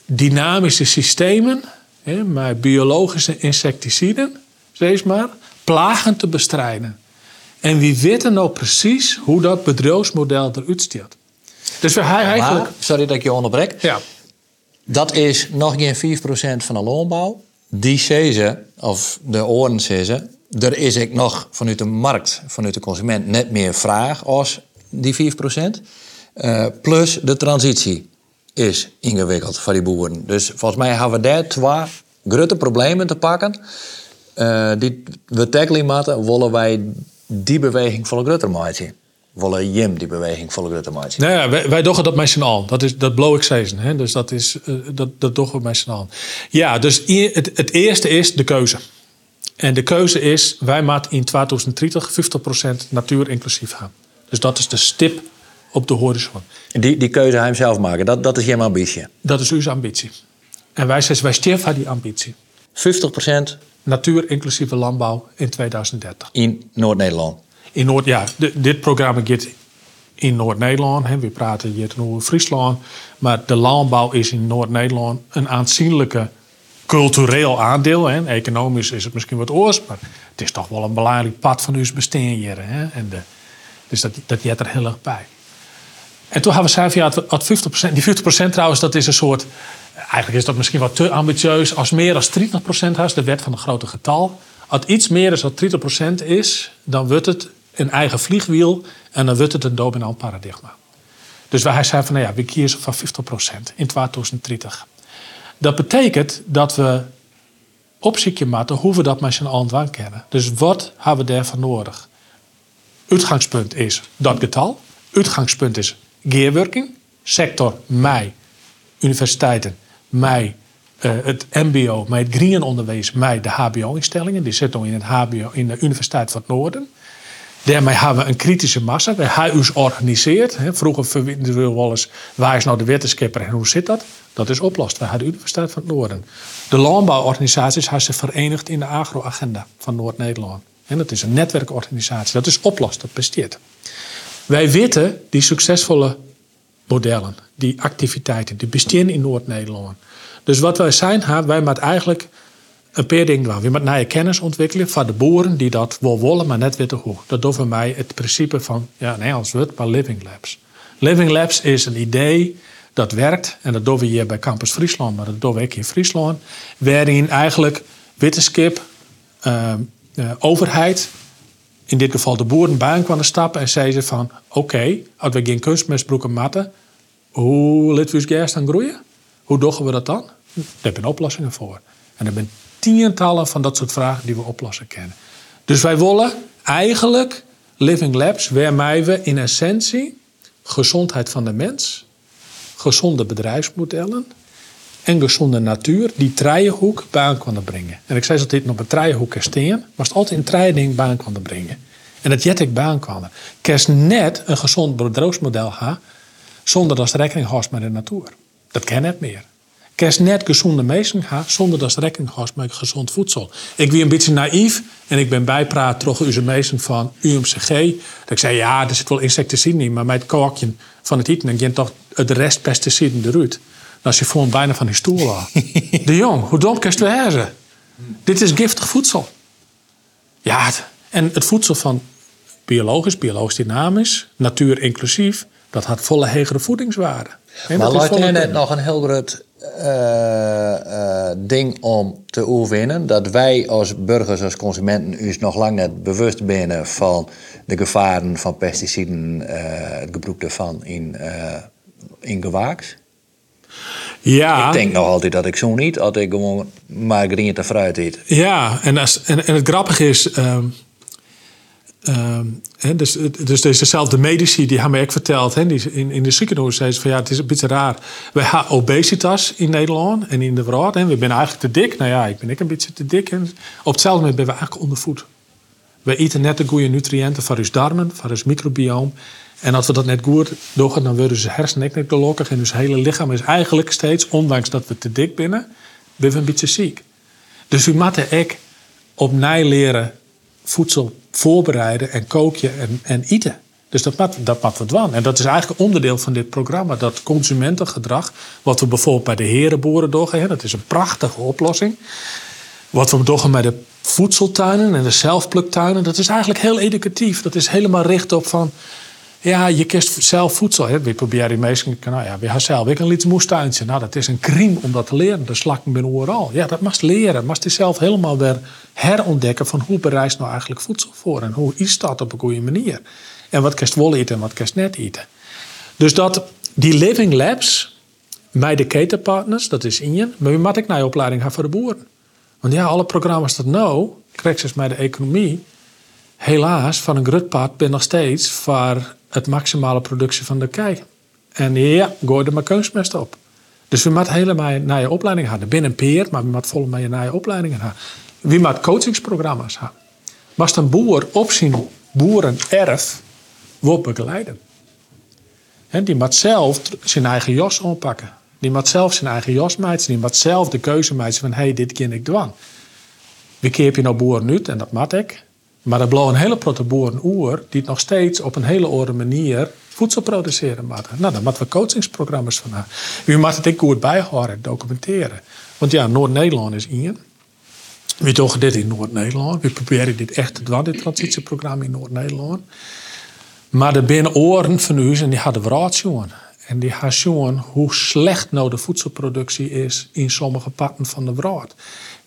dynamische systemen. Hè, met biologische insecticiden. Zeg maar. Plagen te bestrijden. En wie weten nou precies hoe dat bedrijfsmodel eruit stiert. Dus we eigenlijk...
sorry dat ik je onderbrek.
Ja.
Dat is nog geen 4% van de loonbouw. Die zeggen, of de oren zeggen, er is ik nog vanuit de markt, vanuit de consument, net meer vraag als die 4%. Uh, eh, plus de transitie is ingewikkeld voor die boeren. Dus volgens mij hebben we daar twee grote problemen te pakken. Uh, die we tackelen moeten, willen wij die beweging volle groter maken. Willen Jim die beweging volle groter maken.
Nou ja, wij, wij doen dat met z'n allen. Dat is dat blow ik season. Hè? Dus dat is uh, dat, dat doen we met z'n allen. Ja, dus het, het eerste is de keuze. En de keuze is, wij moeten in 2030 50% natuur inclusief gaan. Dus dat is de stip op de horizon.
Die, die keuze hij hem zelf maken, dat, dat is je ambitie.
Dat is uw ambitie. En wij zeggen, wij sterven die ambitie.
50%
Natuur inclusieve landbouw in 2030.
in Noord-Nederland.
In Noord, ja, dit programma gaat in Noord-Nederland. We praten hier over Friesland. Maar de landbouw is in Noord-Nederland een aanzienlijke cultureel aandeel. Hè. Economisch is het misschien wat oors, maar het is toch wel een belangrijk pad van ons bestaan. Hè. En de, dus dat, dat jet er heel erg bij. En toen hebben we gezegd, ja, het 50%, die 50% trouwens, dat is een soort... Eigenlijk is dat misschien wat te ambitieus. Als meer dan 30% has, de wet van het grote getal. Als iets meer dan 30% is, dan wordt het een eigen vliegwiel... en dan wordt het een dominant paradigma. Dus wij zeiden van, nou ja, we kiezen voor 50% in 2030. Dat betekent dat we opzichtje maken hoe we dat met z'n allen kennen. Dus wat hebben we daarvan nodig? Uitgangspunt is dat getal. Uitgangspunt is gearworking. Sector mij, universiteiten, mij, eh, het MBO, mij het green onderwijs, mij de HBO-instellingen. Die zitten in het HBO in de Universiteit van het Noorden. Daarmee hebben we een kritische massa. We hebben ons georganiseerd. hè. Vroeger verwinden we wel eens waar is nou de wetenschapper en hoe zit dat? Dat is oplost. We hebben de Universiteit van het Noorden. De landbouworganisaties hebben zich verenigd in de agro-agenda van Noord-Nederland. En dat is een netwerkorganisatie. Dat is oplost, dat besteedt. Wij weten die succesvolle modellen, die activiteiten, die bestaan in Noord-Nederland. Dus wat wij zijn, wij moeten eigenlijk een paar dingen doen. We moeten nieuwe kennis ontwikkelen van de boeren die dat wel willen, maar net weten hoe. Dat doen voor mij het principe van, ja, een Engels woord, maar Living Labs. Living Labs is een idee dat werkt, en dat doen we hier bij Campus Friesland, maar dat doen we ook in Friesland, waarin eigenlijk wetenschap, eh, eh, overheid, in dit geval de boeren bij kwamen stappen en zeiden van... oké, als we geen kunstmestbroeken matten... hoe laten we dan groeien? Hoe doen we dat dan? Daar zijn oplossingen voor. En er zijn tientallen van dat soort vragen die we oplossen kennen. Dus wij willen eigenlijk living labs... waarmee we in essentie gezondheid van de mens... gezonde bedrijfsmodellen en gezonde natuur die trijenhoek baan konden brengen. En ik zei dat dit nog een trijenhoek kan staan, maar het altijd een trijding baan konden brengen. En dat jet ik baan. Kerst net een gezond bedrijfsmodel ha, zonder dat ze rekening houdt met de natuur. Dat kan net meer. Kerst net gezonde mensen ha, zonder dat ze rekening houdt met gezond voedsel. Ik wie een beetje naïef en ik ben bijpraat tegen onze meesten van UMCG. Dat ik zei, ja, er zit wel insecticide in, maar met het kookje van het eten, dan gaat toch het rest pesticiden eruit. Dan is je gewoon bijna van die stoel af. De jong, hoe dom je het wezen? Dit is giftig voedsel. Ja, en het voedsel van biologisch, biologisch dynamisch, natuur inclusief, dat had volle hegere voedingswaarde.
Maar laat je net nog een heel groot eh, eh, ding om te oefenen. Dat wij als burgers, als consumenten, ons nog lang net bewust zijn van de gevaren van pesticiden, eh, het gebruik daarvan in, in gewaaks.
Ja,
Ik denk nog altijd dat ik zo niet, als ik gewoon maar groente en fruit eet.
Ja, en, als, en, en het grappige is. ehm, ehm, dus, dus deze dezelfde medici die hebben mij verteld. Die in, in de ziekenhuis zei ze van ja, het is een beetje raar. We hebben obesitas in Nederland en in de wereld. En we zijn eigenlijk te dik. Nou ja, ik ben ook een beetje te dik. Op hetzelfde moment ben we eigenlijk ondervoed. We eten net de goede nutriënten voor ons darmen, voor ons microbioom. En als we dat net goed doen, dan worden onze hersenen niet gelukkig. En ons hele lichaam is eigenlijk steeds, ondanks dat we te dik binnen, ben we een beetje ziek. Dus we moeten ook op leren voedsel voorbereiden en koken en, en eten. Dus dat moet, dat doen. En dat is eigenlijk onderdeel van dit programma. Dat consumentengedrag, wat we bijvoorbeeld bij de herenboeren hè, Dat is een prachtige oplossing. Wat we doen met de voedseltuinen en de zelfpluktuinen. Dat is eigenlijk heel educatief. Dat is helemaal richt op van... Ja, je kiest zelf voedsel. Hè. We proberen meestal... Nou ja, we hebben zelf ik een moestuintje. Nou, dat is een crime om dat te leren. De slakken binnen overal. Ja, dat mag leren. Maar je zelf helemaal weer herontdekken... van hoe bereist nou eigenlijk voedsel voor? En hoe is dat op een goede manier? En wat kerst wel eten en wat kerst net eten? Dus dat die living labs... Bij de ketenpartners, dat is in je. Maar we moeten ook naar je opleiding gaan voor de boeren. Want ja, alle programma's dat nou, krijg je bij de economie, helaas van een grutpad ben nog steeds voor het maximale productie van de kei. En ja, gooi er maar kunstmest op. Dus we moeten helemaal naar je opleiding gaan. Binnen een peer, maar we moeten volgens mij naar je opleiding gaan. wie maakt coachingsprogramma's hebben. Maar een boer op zijn boerenerf wordt begeleiden. En die moet zelf zijn eigen jas aanpakken. Die moet zelf zijn eigen jas maken. Die moet zelf de keuze maken van, hé, hey, dit kan ik doen. Wie keer je nou boeren nu? En dat mat ik. Maar er blijft een hele protte oer die nog steeds op een hele andere manier voedsel produceren moeten. Nou, daar moeten we coachingsprogramma's van hebben. U moet het goed bijhouden, documenteren. Want ja, Noord-Nederland is in. We doen dit in Noord-Nederland. We proberen dit echt te doen, dit transitieprogramma in Noord-Nederland. Maar de binnen oren van u, en die hadden we En die gaan hoe slecht nou de voedselproductie is in sommige parten van de wereld.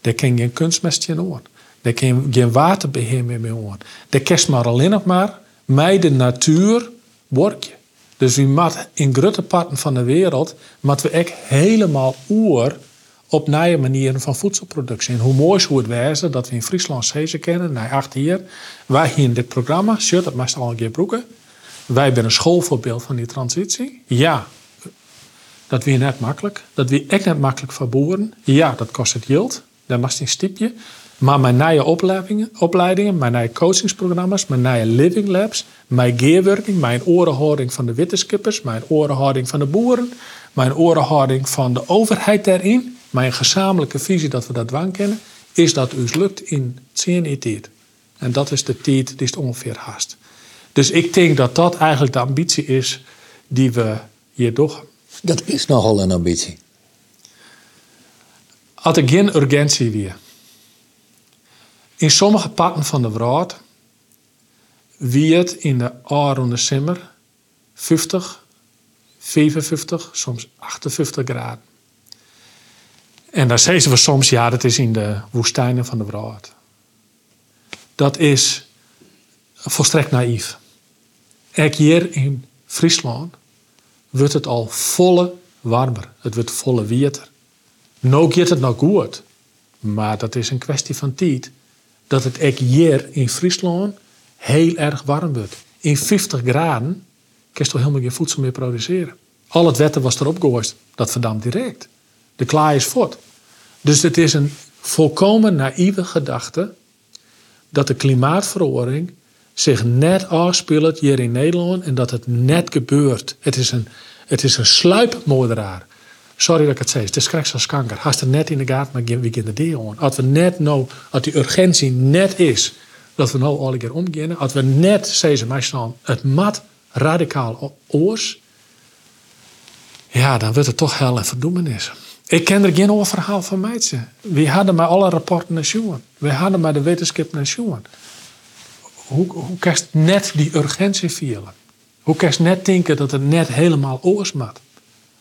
Daar kan geen kunstmest in. Daar kan geen waterbeheer meer mee hoor. Daar maar alleen nog maar met de natuur workje. Dus we in grote parten van de wereld moeten we echt helemaal oer op nieuwe manieren van voedselproductie. En hoe mooi zou het wezen dat we in Friesland Zezen kennen, na acht jaar. Wij hier in dit programma, shirt dat meestal al een keer broeken. Wij zijn een schoolvoorbeeld van die transitie. Ja, dat weer net makkelijk. Dat weer echt net makkelijk voor boeren. Ja, dat kost het geld. Daar mag een stipje. Maar mijn nieuwe opleidingen, opleidingen, mijn nieuwe coachingsprogramma's, mijn nieuwe living labs, mijn gearworking, mijn orenhouding van de wetenschappers, mijn orenhouding van de boeren, mijn orenhouding van de overheid daarin, mijn gezamenlijke visie dat we dat dwang kennen, is dat u lukt in 10 tijd. En dat is de tijd die is ongeveer haast. Dus ik denk dat dat eigenlijk de ambitie is die we hier doen.
Dat is nogal een ambitie.
Als er geen urgentie weer. In sommige parten van de wereld wie het in de de simmer 50, 55, soms 58 graden. En dan zeggen we soms, ja, dat is in de woestijnen van de wereld. Dat is volstrekt naïef. Ook hier in Friesland wordt het al volle warmer. Het wordt volle water. Nou gaat het nog goed. Maar dat is een kwestie van tijd. Dat het ook hier in Friesland heel erg warm wordt. In 50 graden kun je toch helemaal geen voedsel meer produceren. Al het wetten was erop gegooid. Dat verdampt direct. De klaar is voort. Dus het is een volkomen naïeve gedachte dat de klimaatverandering zich net afspeelt hier in Nederland en dat het net gebeurt. Het is een, het is een sluipmoordenaar. Sorry dat ik het zeg, het is krijgs als kanker. Als er net in de gaten, maar wie in de Als we net nou, als die urgentie net is, dat we nou alle keer omgaan. Als we net zeggen, meestal het mat radicaal oors, ja, dan wordt het toch heel een verdoemenis. Ik ken er geen verhaal van meidje. We hadden maar alle rapporten naar jongen. We hadden maar de wetenschap naar jongen. Hoe, hoe je net die urgentie vieren? Hoe je net denken dat het net helemaal oors mat?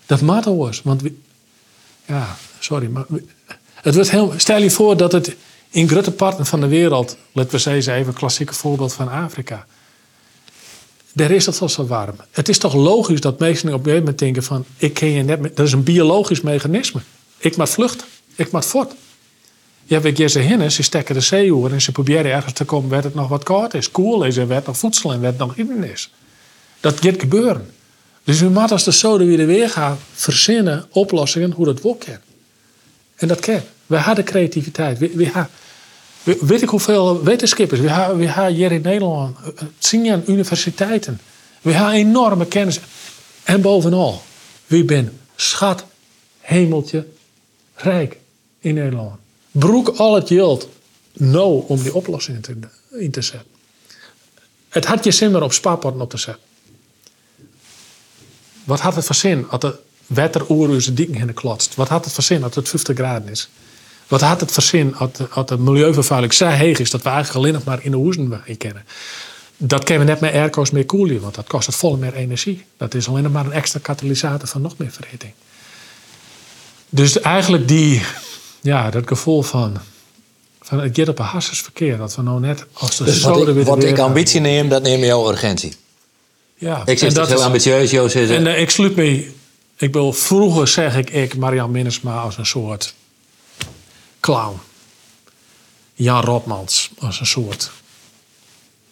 Dat mat oors, want we, ja, sorry, maar het wordt heel, stel je voor dat het in grote parten van de wereld, laten we zeggen even een klassieke voorbeeld van Afrika. Daar is het al zo warm. Het is toch logisch dat mensen op een gegeven moment denken van, ik ken je net, dat is een biologisch mechanisme. Ik moet vluchten, ik moet voort. We gaan ze heen, ze stekken de zee en ze proberen ergens te komen waar het nog wat koud is, koel is en waar nog voedsel en het nog in is. Dat gaat gebeuren. Dus u moet als de zoden weer weer gaan verzinnen oplossingen hoe dat wel kan. En dat kan. We hadden creativiteit. We, we, Weet ik hoeveel wetenschappers? We hebben, we hier in Nederland tien eh, universiteiten. We hebben enorme kennis. En bovenal, wie ben schat, hemeltje, rijk in Nederland. Broek al het geld nou om die oplossing te, in te zetten. Het had je zin om op spaarpotten op te zetten. Wat had het voor zin als de wetter oer dikken in de klotst? Wat had het voor zin als het 50 graden is? Wat had het voor zin als de milieuvervuiling zo heeg is dat we eigenlijk alleen nog maar in de hoezen kennen? Dat kunnen we net met airco's meer koelen, want dat kost het volle meer energie. Dat is alleen nog maar een extra katalysator van nog meer verhitting. Dus eigenlijk die, ja, dat gevoel van, van het gaat op een verkeer. Dat we nou net als de
dus wat ik, wat ik ambitie neem, dat neem jouw urgentie.
Ja.
Ik zeg dat heel ambitieus, Joost.
En uh, ik sluit me, ik wil vroeger zeg ik, ik Marian Minnesma als een soort clown. Jan Rotmans als een soort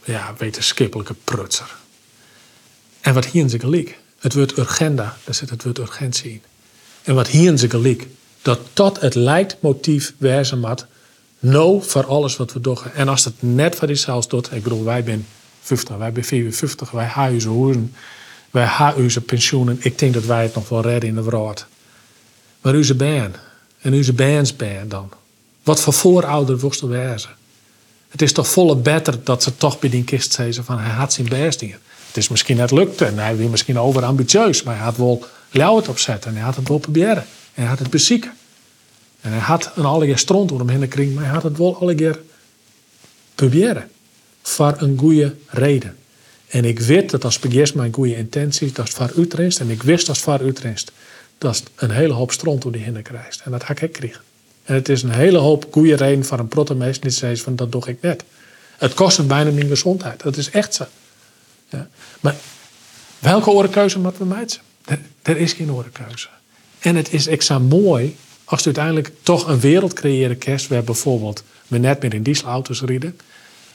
ja, wetenschappelijke prutser. En wat hier in zijn gelijk, het wordt urgenda, daar zit het woord urgentie in. En wat hier in zijn gelijk, dat tot het leidmotief wijzen moet No voor alles wat we doen. En als het net voor zelfs doet, ik bedoel, wij zijn 50, wij zijn 54, wij hebben onze wij hebben onze pensioenen. Ik denk dat wij het nog wel redden in de wereld. Maar onze band en onze bandsband dan. Wat voor voorouder worst wezen? Het is toch volle beter dat ze toch bij die kist zeggen van hij had zijn best hier. Het is misschien net lukt en hij was misschien overambitieus, maar hij had wel het opzetten en hij had het wel proberen. En hij had het bezieken. En hij had een alle stront door hem heen kring, maar hij had het wel alle proberen. Voor een goede reden. En ik weet dat als begint mijn goede intentie, dat is voor Utrecht. En ik wist dat voor Utrecht. Dat een hele hoop stront door die heen krijgt. En dat ga ik gekregen. En het is een hele hoop goede reden voor een protomeest die zegt van dat doe ik net. Het kost hem bijna mijn gezondheid. Dat is echt zo. Ja. Maar welke orenkeuze moeten we maken? Er, is geen orenkeuze. En het is extra mooi als je uiteindelijk toch een wereld creëren kerst waar bijvoorbeeld we net meer in dieselauto's rijden,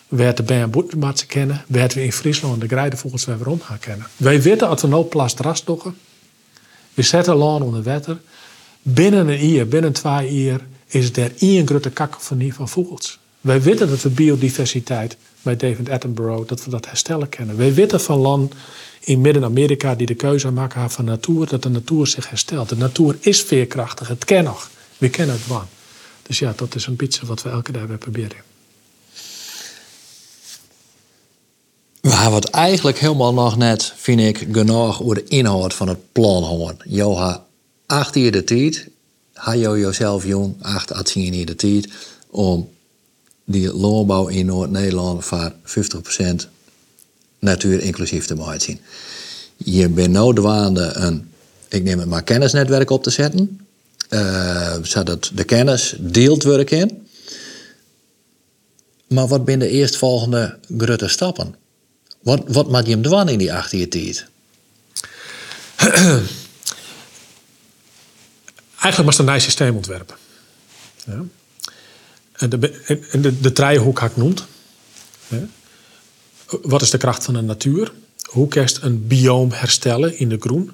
waar de Ben Boetenmatsen kennen, waar we in Friesland de grijden volgens wij rond gaan kennen. Wij weten dat we nou plast doen. we zetten land onder wetter, binnen een jaar, binnen twee jaar is er één grote kakofonie van vogels. Wij weten dat we biodiversiteit bij David Attenborough, dat we dat herstellen kennen. Wij weten van land in Midden-Amerika die de keuze maken van natuur, dat de natuur zich herstelt. De natuur is veerkrachtig, het ken nog. We kennen het van. Dus ja, dat is een beetje wat we elke dag weer proberen.
We het eigenlijk helemaal nog net, vind ik, genoeg over de inhoud van het plan horen. Joha, acht jaar de tijd, ha je jezelf jong, acht à tien jaar de tijd, om die landbouw in Noord-Nederland voor 50% natuur inclusief te maken. Je bent nou dwaande een, ik neem het maar, kennisnetwerk op te zetten. Uh, zodat de kennis deelt in. Maar wat zijn de eerstvolgende grote stappen? Wat, wat maakt je hem dwan in die acht jaar tijd?
Eigenlijk was het een nieuw systeem ontwerpen. Ja. En de, de, de, driehoek had ik noemd. Ja. Wat is de kracht van de natuur? Hoe kerst een bioom herstellen in de groen?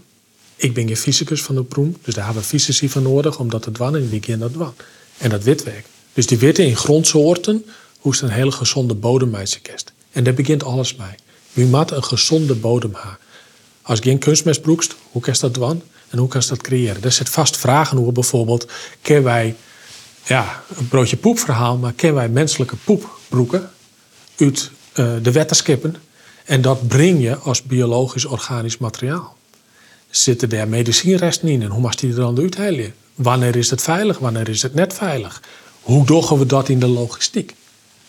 Ik ben geen fysicus van de groen, dus daar hebben we fysici van nodig om dat te doen en die kennen dat doen. En dat witwerk. Dus die weten in grondsoorten hoe ze een hele gezonde bodem kerst. En daar begint alles mee. Wie moet een gezonde bodem. Als je geen kunstmest broekst, hoe kerst dat doen? En hoe kan je dat creëren? Er zit vast vragen hoe bijvoorbeeld, kennen wij ja, een broodje poepverhaal, maar kennen wij menselijke poep broeken uit uh, de wetterskippen. En dat breng je als biologisch organisch materiaal. Zitten daar medicijnresten in en hoe mag die er dan uithalen? Wanneer is het veilig, wanneer is het net veilig? Hoe doggen we dat in de logistiek?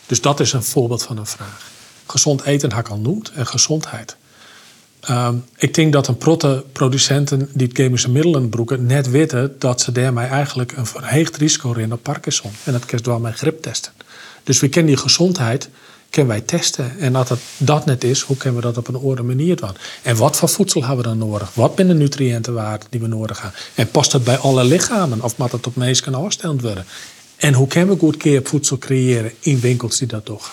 Dus dat is een voorbeeld van een vraag. Gezond eten had ik al noemd en gezondheid. Ehm, ik denk dat een protte producenten die chemische middelen broeken net weten dat ze daarmee eigenlijk een verheegd risico in op Parkinson. En dat kerst wel met grip testen. Dus we kennen die gezondheid kunnen wij testen. En als dat, dat net is, hoe kunnen we dat op een andere manier doen? En wat voor voedsel hebben we dan nodig? Wat zijn de nutriëntenwaarden die we nodig hebben? En past dat bij alle lichamen? Of moet dat op kan afgesteld worden? En hoe kunnen we goed keer voedsel creëren in winkels die dat toch?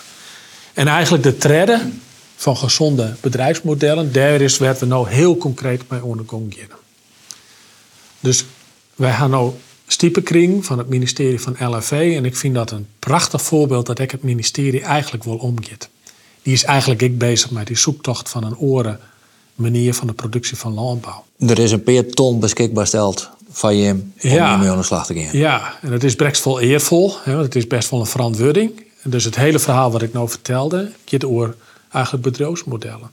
En eigenlijk de treden van gezonde bedrijfsmodellen, daar is waar we nou heel concreet bij onderkomen. Dus wij gaan nou Stiepenkring van het ministerie van LFV. En ik vind dat een prachtig voorbeeld dat ik het ministerie eigenlijk wil omgeet. Die is eigenlijk ik bezig met die zoektocht van een oren manier van de productie van landbouw.
Er is een peer ton beschikbaar steld van je om ja, mee aan de slag te gaan.
Ja, en het is best wel eervol. Hè, want het is best wel een verantwoording. Dus het hele verhaal wat ik nou vertelde, gaat over eigenlijk bedrijfsmodellen.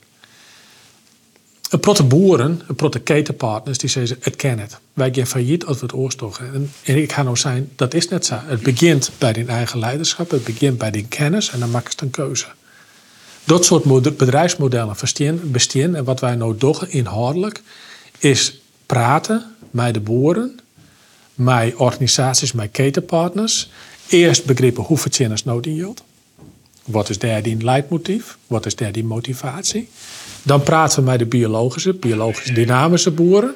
Een protte boeren, een protte ketenpartners, die zeggen: Het ken het. Wij gaan failliet als we het oorstogen. En, en ik ga nou zijn, dat is net zo. Het begint bij die eigen leiderschap, het begint bij die kennis en dan maak je een keuze. Dat soort bedrijfsmodellen bestaan. En wat wij nou doen inhoudelijk, is praten met de boeren, met organisaties, met ketenpartners. Eerst begrippen hoe verzinners nodig in Wat is daar die leidmotief? Wat is daar die motivatie? Dan praten we met de biologische, biologisch dynamische boeren.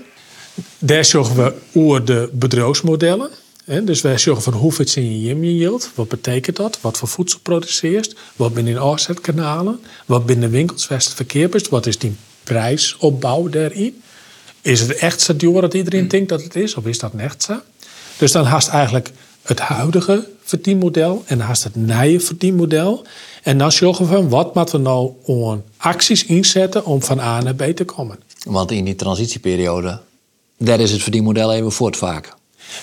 Daar zorgen we over de bedrijfsmodellen. Dus wij zorgen van hoeveel in je yield. Wat betekent dat? Wat voor voedsel produceert? Wat binnen afzetkanalen? Wat binnen winkels verkeer is? Wat is die prijsopbouw daarin? Is het echt zo duur dat iedereen denkt dat het is? Of is dat echt zo? Dus dan haast eigenlijk het huidige verdienmodel en dan haast het nieuwe verdienmodel. En dan zorgen we van wat moeten we nou aan acties inzetten om van A naar B te komen.
Want in die transitieperiode, daar is het verdienmodel even voort vaak.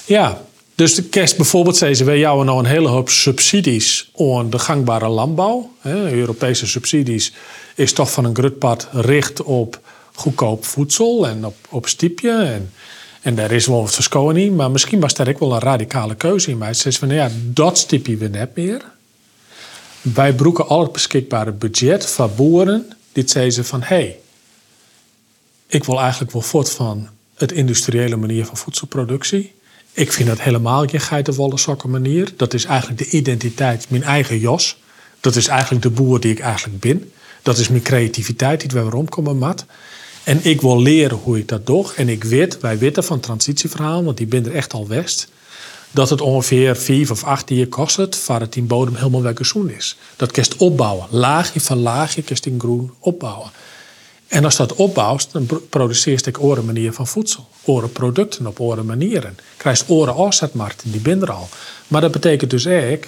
Ja, dus de kerst bijvoorbeeld zeggen we jou nou een hele hoop subsidies aan de gangbare landbouw. Europese subsidies is toch van een grutpad richt op goedkoop voedsel en op, op stiepje. En, en daar is wel wat verschoning in, maar misschien was daar ook wel een radicale keuze in. Maar het zegt van nou ja, dat stipje we net meer. Wij broeken al het beschikbare budget van boeren. Dit zeggen ze van hé, hey, ik wil eigenlijk wel voort van het industriële manier van voedselproductie. Ik vind dat helemaal geen geitenwolle sokken manier. Dat is eigenlijk de identiteit, mijn eigen jos. Dat is eigenlijk de boer die ik eigenlijk ben. Dat is mijn creativiteit die we rondkomen mat. En ik wil leren hoe ik dat doe. En ik weet, wij weten van transitieverhaal, want die ben er echt al west. Dat het ongeveer vier of acht jaar kost het, waar het in bodem helemaal weggezoen is. Dat kerst opbouwen. Laagje van laagje kerst in groen opbouwen. En als dat opbouwt, dan produceert ik oren manier van voedsel. Oren producten op oren manieren. Krijgt oren afzetmarkten, die binnen er al. Maar dat betekent dus ook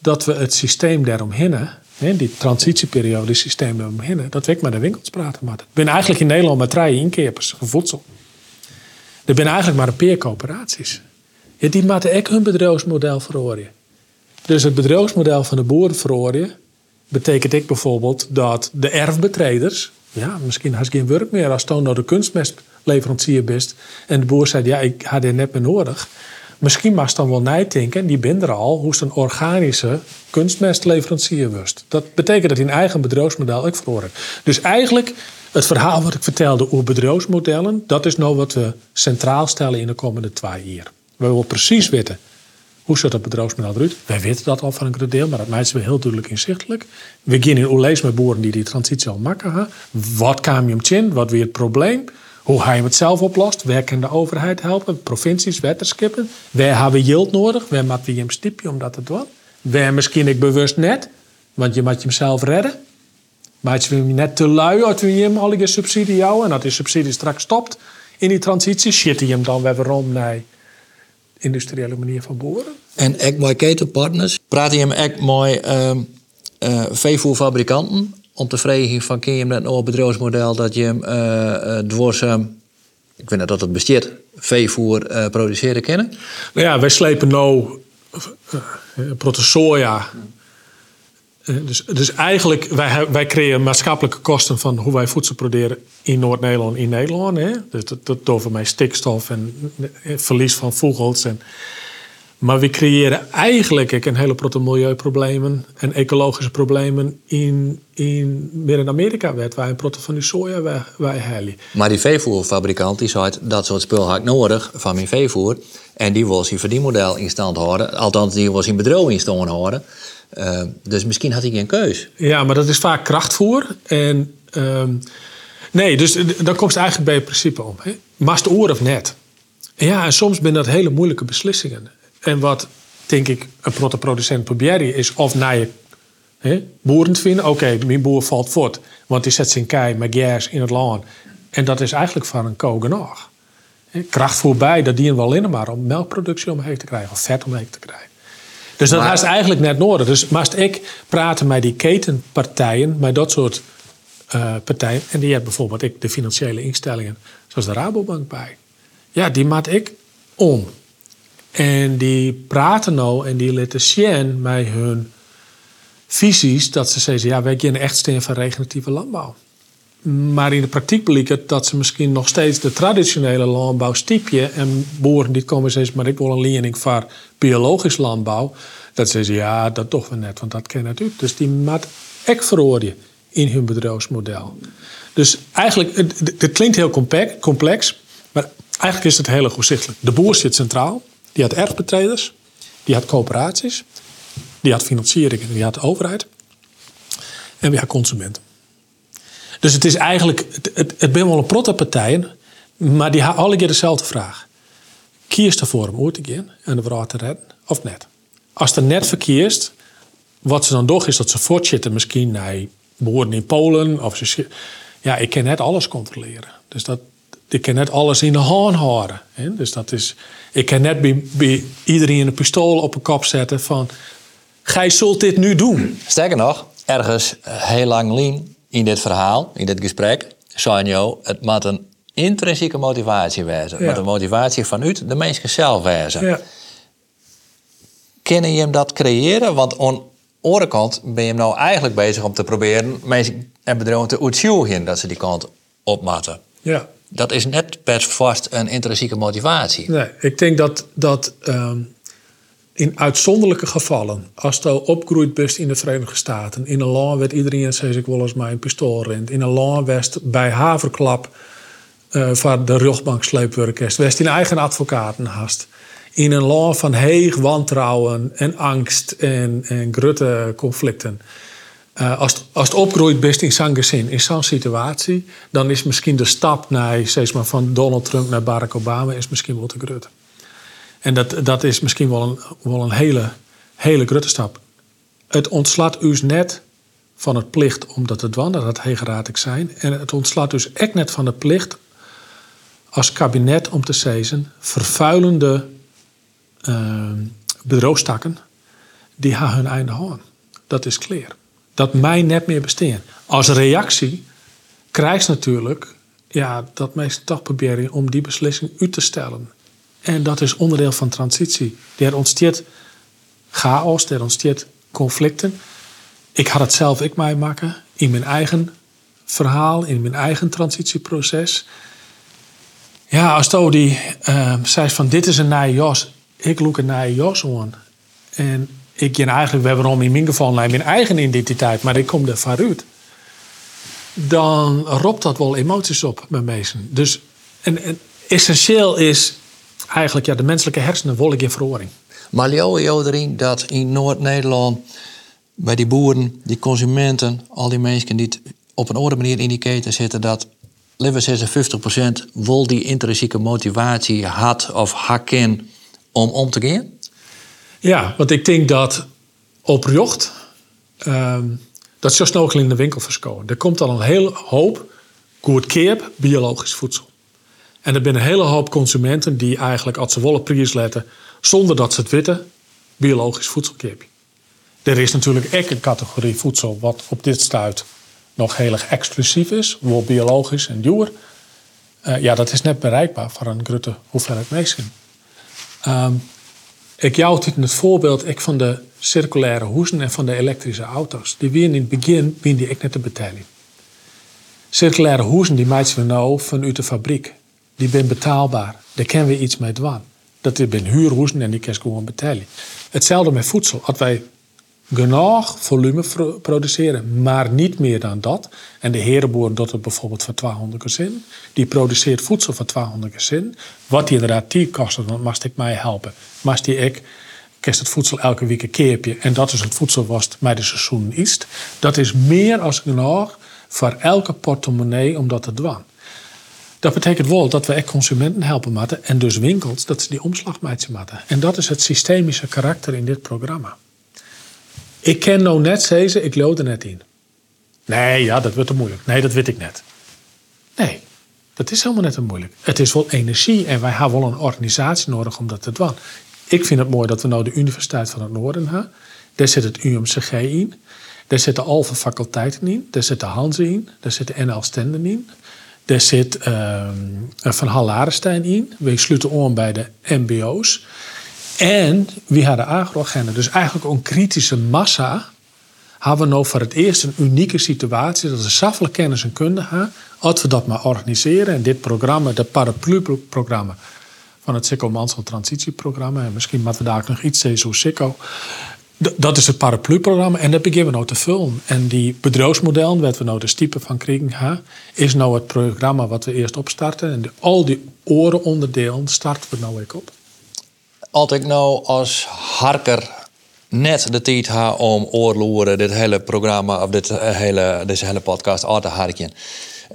dat we het systeem daaromheen, die transitieperiode, systeem daaromheen, dat we met de winkels praten. Maar ik ben eigenlijk in Nederland met drie inkepers van voedsel. Er zijn eigenlijk maar een paar coöperaties. Ja, die moeten ook hun bedrijfsmodel verhoren. Dus het bedrijfsmodel van de boeren verhoren betekent ik bijvoorbeeld dat de erfbetreders, ja, misschien had geen werk meer als toon nou de kunstmestleverancier bent. En de boer zei, ja, ik had er net meer nodig. Misschien mag dan wel nijtinken, die ben er al, hoe ze een organische kunstmestleverancier was. Dat betekent dat een eigen bedrijfsmodel ook verloren. Dus eigenlijk, het verhaal wat ik vertelde over bedrijfsmodellen, dat is nou wat we centraal stellen in de komende twee jaar. We willen precies weten hoe ziet dat bedrijfsmodel eruit? Wij weten dat al van een groot deel, maar dat maakt we heel duidelijk inzichtelijk. We beginnen in Oelees met boeren die die transitie al maken. Wat kwam je hem Wat weer het probleem? Hoe hij het zelf oplost? Waar kan de overheid helpen? Provincies, wetterskippen? Waar hebben we yield nodig? Waar moet we hem stipje om dat te doen? Waar misschien ik bewust net, want je moet hem zelf redden. Maar je hem net te lui als we hem al je subsidie jou en dat die subsidie straks stopt in die transitie, shit hij hem dan weer rond naar industriële manier van boeren.
En ik met ketenpartners praat je hem echt met uh, uh, veevoerfabrikanten om te van ken je hem dat bedrijfsmodel dat je hem uh, dwars, ik weet niet dat het besteedt, veevoer uh, produceren kennen?
Nou ja, wij slepen nou uh, eh, dus, dus eigenlijk, wij, wij creëren maatschappelijke kosten van hoe wij voedsel produceren in Noord-Nederland in Nederland. Hè? Dus dat, dat mij stikstof en eh, verlies van vogels. En, maar we creëren eigenlijk een hele grote milieuproblemen en ecologische problemen in, in Midden-Amerika, waar wij een proto van die soja wij, wij
Maar die veevoerfabrikant die zei dat soort spul had nodig van mijn veevoer. En die wil zijn verdienmodel in stand houden. Althans, die wil zijn bedrijf in stand houden. Uh, dus misschien had hij geen keus.
Ja, maar dat is vaak krachtvoer. En uh, nee, dus dan komt het eigenlijk bij het principe om. Hè? Mast oor of net. Ja, en soms zijn dat hele moeilijke beslissingen. En wat, denk ik, een producent probeert is of naar je hè, boeren te vinden. Oké, okay, mijn boer valt voort, want die zet zijn kei met gas in het land. En dat is eigenlijk van een kogenog. Krachtvoer bij, dat dienen wel in maar om melkproductie omheen te krijgen, of vet omheen te krijgen. Dus dat is eigenlijk net nodig. Dus maar ik praten met die ketenpartijen, met dat soort uh, partijen, en die hebben bijvoorbeeld ik de financiële instellingen, zoals de Rabobank bij. Ja, die maak ik om. En die praten nou en die laten zien met hun visies dat ze zeggen: ja, wij gaan echt steen van regeneratieve landbouw. Maar in de praktijk blijkt het dat ze misschien nog steeds de traditionele landbouw stiepje en boeren die komen zeggen, maar ik wil een lening voor biologisch landbouw. Dat ze ja, dat toch wel net, want dat ken natuurlijk. Dus die maat echt in hun bedrijfsmodel. Dus eigenlijk, het, klinkt heel complex, maar eigenlijk is het heel erg voorzichtig. De boer zit centraal, die had erfbetreders, die had coöperaties, die had financiering en die had de overheid. En we had consumenten. Dus het is eigenlijk, het, het, het wel een protte partijen, maar die hebben alle keer dezelfde vraag. Kies ervoor om ooit te gaan en de vrouw te redden of net? Als er net verkiest, wat ze dan toch is dat ze voortzitten misschien naar boeren in Polen. Of ze, ja, ik kan net alles controleren. Dus dat, ik kan net alles in de hand houden. Hè? Dus dat is, ik kan net bij, bij iedereen een pistool op een kop zetten van... Gij zult dit nu doen.
Sterker nog, ergens heel lang lien in dit verhaal, in dit gesprek, zei je, het moet een intrinsieke motivatie wezen.
Ja.
Met een motivatie vanuit de mens zelf wezen.
Ja.
Kunnen je hem dat creëren? Want aan de kant ben je hem nou eigenlijk bezig om te proberen mensen en bedrijven te uitzoeken dat ze die kant opmatten.
ja.
Dat is net best vast een intrinsieke motivatie.
Nee, ik denk dat, dat ehm, in uitzonderlijke gevallen, als je opgroeit bent in de Verenigde Staten, in een land werd iedereen zei ik wel eens een pistool rent, in een land west bij haverklap eh van de rugbank sleepwerkest, west in eigen advocaten hast. In een land van heeg wantrouwen en angst en, en grote conflicten. Eh, als, het- als het opgroeit best in zo'n gezin, in zo'n situatie, dan is misschien de stap naar, zeg maar, van Donald Trump naar Barack Obama is misschien wel te groot. En dat, dat is misschien wel een, wel een hele, hele grote stap. Het ontslaat u net van het plicht om dat te doen, dat het hegeraatig zijn. En het ontslaat dus echt net van de plicht als kabinet om te zeggen, vervuilende uh, die gaan hun einde houden. Dat is clear. Dat mij net meer bestaan. Als reactie krijgt natuurlijk ja, dat mensen toch proberen om die beslissing uit te stellen. En dat is onderdeel van transitie. Er ontstaat chaos, er ontstaat conflicten. Ik had het zelf ik mij maken in mijn eigen verhaal, in mijn eigen transitieproces. Ja, als uh, zei van dit is een nieuwe jas, ik look een nieuwe jas aan. En ik ken eigenlijk, we hebben in mijn geval mijn eigen identiteit, maar ik kom er vanuit. Dan roept dat wel emoties op bij mensen. Dus en, en essentieel is eigenlijk, ja, de menselijke hersenen willen geen verhoring.
Maar jou erin dat in Noord-Nederland bij die boeren, die consumenten, al die mensen die op een andere manier in die keten zitten, dat liever 56% wil die intrinsieke motivatie had of hakken om om te gaan?
Ja, want ik denk dat op jocht, um, dat zo snel in de winkel verschonen. Er komt al een hele hoop goedkeer biologisch voedsel. En er zijn een hele hoop consumenten die eigenlijk als ze willen prijs letten, zonder dat ze het weten, biologisch voedsel kopen. Er is natuurlijk ook een categorie voedsel wat op dit stuit nog heel erg exclusief is, wel biologisch en duur. Uh, ja, dat is net bereikbaar voor een grote hoeveelheid mensen. Um, ik jou het voorbeeld ik van de circulaire hoezen en van de elektrische auto's. Die weer in het begin ben die ik net te betalen. Circulaire hoezen die maken we nou vanuit de fabriek. Die zijn betaalbaar. Daar kunnen we iets mee doen. Dat zijn huurhoezen en die je gewoon betalen. Hetzelfde met voedsel. Als wij genoeg volume produceren, maar niet meer dan dat. En de herenboer doet het bijvoorbeeld voor 200 gezin. Die produceert voedsel voor 200 gezin. Wat die inderdaad die kost, dan mag ik mij helpen. Die ik kerst het voedsel elke week een keertje. En dat is het voedsel wat mij de seizoen is. Dat is meer als genoeg voor elke portemonnee om dat te doen. Dat betekent wel dat we echt consumenten helpen moeten. En dus winkels, dat ze die omslag moeten. En dat is het systemische karakter in dit programma. Ik ken nou net zeggen, ik loop er net in. Nee, ja, dat wordt te moeilijk. Nee, dat weet ik net. Nee, dat is helemaal net te moeilijk. Het is wel energie en wij hebben wel een organisatie nodig om dat te doen. Ik vind het mooi dat we nou de Universiteit van het Noorden hebben. Daar zit het UMCG in. Daar zitten Alphen faculteiten in. Daar zit de Hanze in. Daar zit de NL Stenden in. Daar zit uh, Van Hallarenstein in. We sluiten aan bij de MBO's. En wie hadden agroagenda. Dus eigenlijk een kritische massa hebben we nou voor het eerst een unieke situatie dat we zoveel kennis en kunde hebben. Als we dat maar organiseren en dit programma, dat paraplu-programma van het Sikko Mansel Transitieprogramma. En misschien moeten we daar nog iets zeggen zo Sikko. Dat is het paraplu-programma en dat beginnen we nou te vullen. En die bedrijfsmodel, wat we nou de stiepen van kregen, ha, is nou het programma wat we eerst opstarten. En de, al die orenonderdelen starten we nou weer op.
Altijd nou als harker net de tijd ha om oorloeren dit hele programma of dit hele, deze hele podcast uit te harken.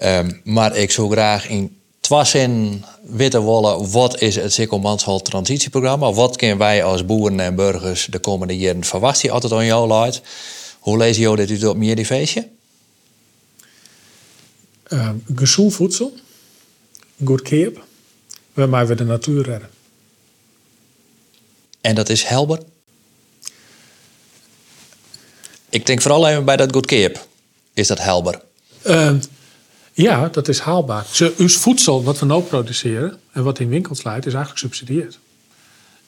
Um, maar ik zou graag in Twassen witte wollen, wat is het Sikkelmanshal transitieprogramma? Wat kunnen wij als boeren en burgers de komende jaren verwachten? Altijd aan jou luidt. Hoe lees je dit op meer die feestje?
Uh, gezond voedsel, goed keep, waarmee we de natuur redden.
En dat is helder? Ik denk vooral even bij dat good keep. Is dat helder?
Ehm, ja, dat is haalbaar. Ons voedsel, wat we nu produceren en wat in winkels leidt, is eigenlijk subsidieerd.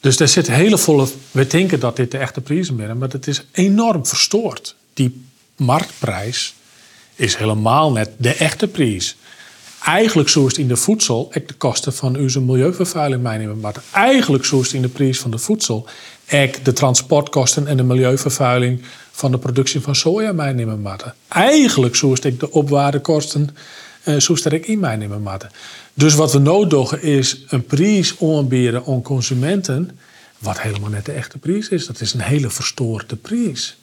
Dus daar zit hele volle. We denken dat dit de echte prijzen zijn, maar het is enorm verstoord. Die marktprijs is helemaal net de echte prijs. Eigenlijk zo is het in de voedsel ook de kosten van onze milieuvervuiling meenemen. Maar eigenlijk zo is het in de prijs van de voedsel ook de transportkosten en de milieuvervuiling van de productie van soja meenemen matten. Eigenlijk zo is het de opwaardekosten uh, zo is het ook in meenemen. Dus wat we nodig is een prijs aanbieden aan consumenten, wat helemaal net de echte prijs is. Dat is een hele verstoorde prijs.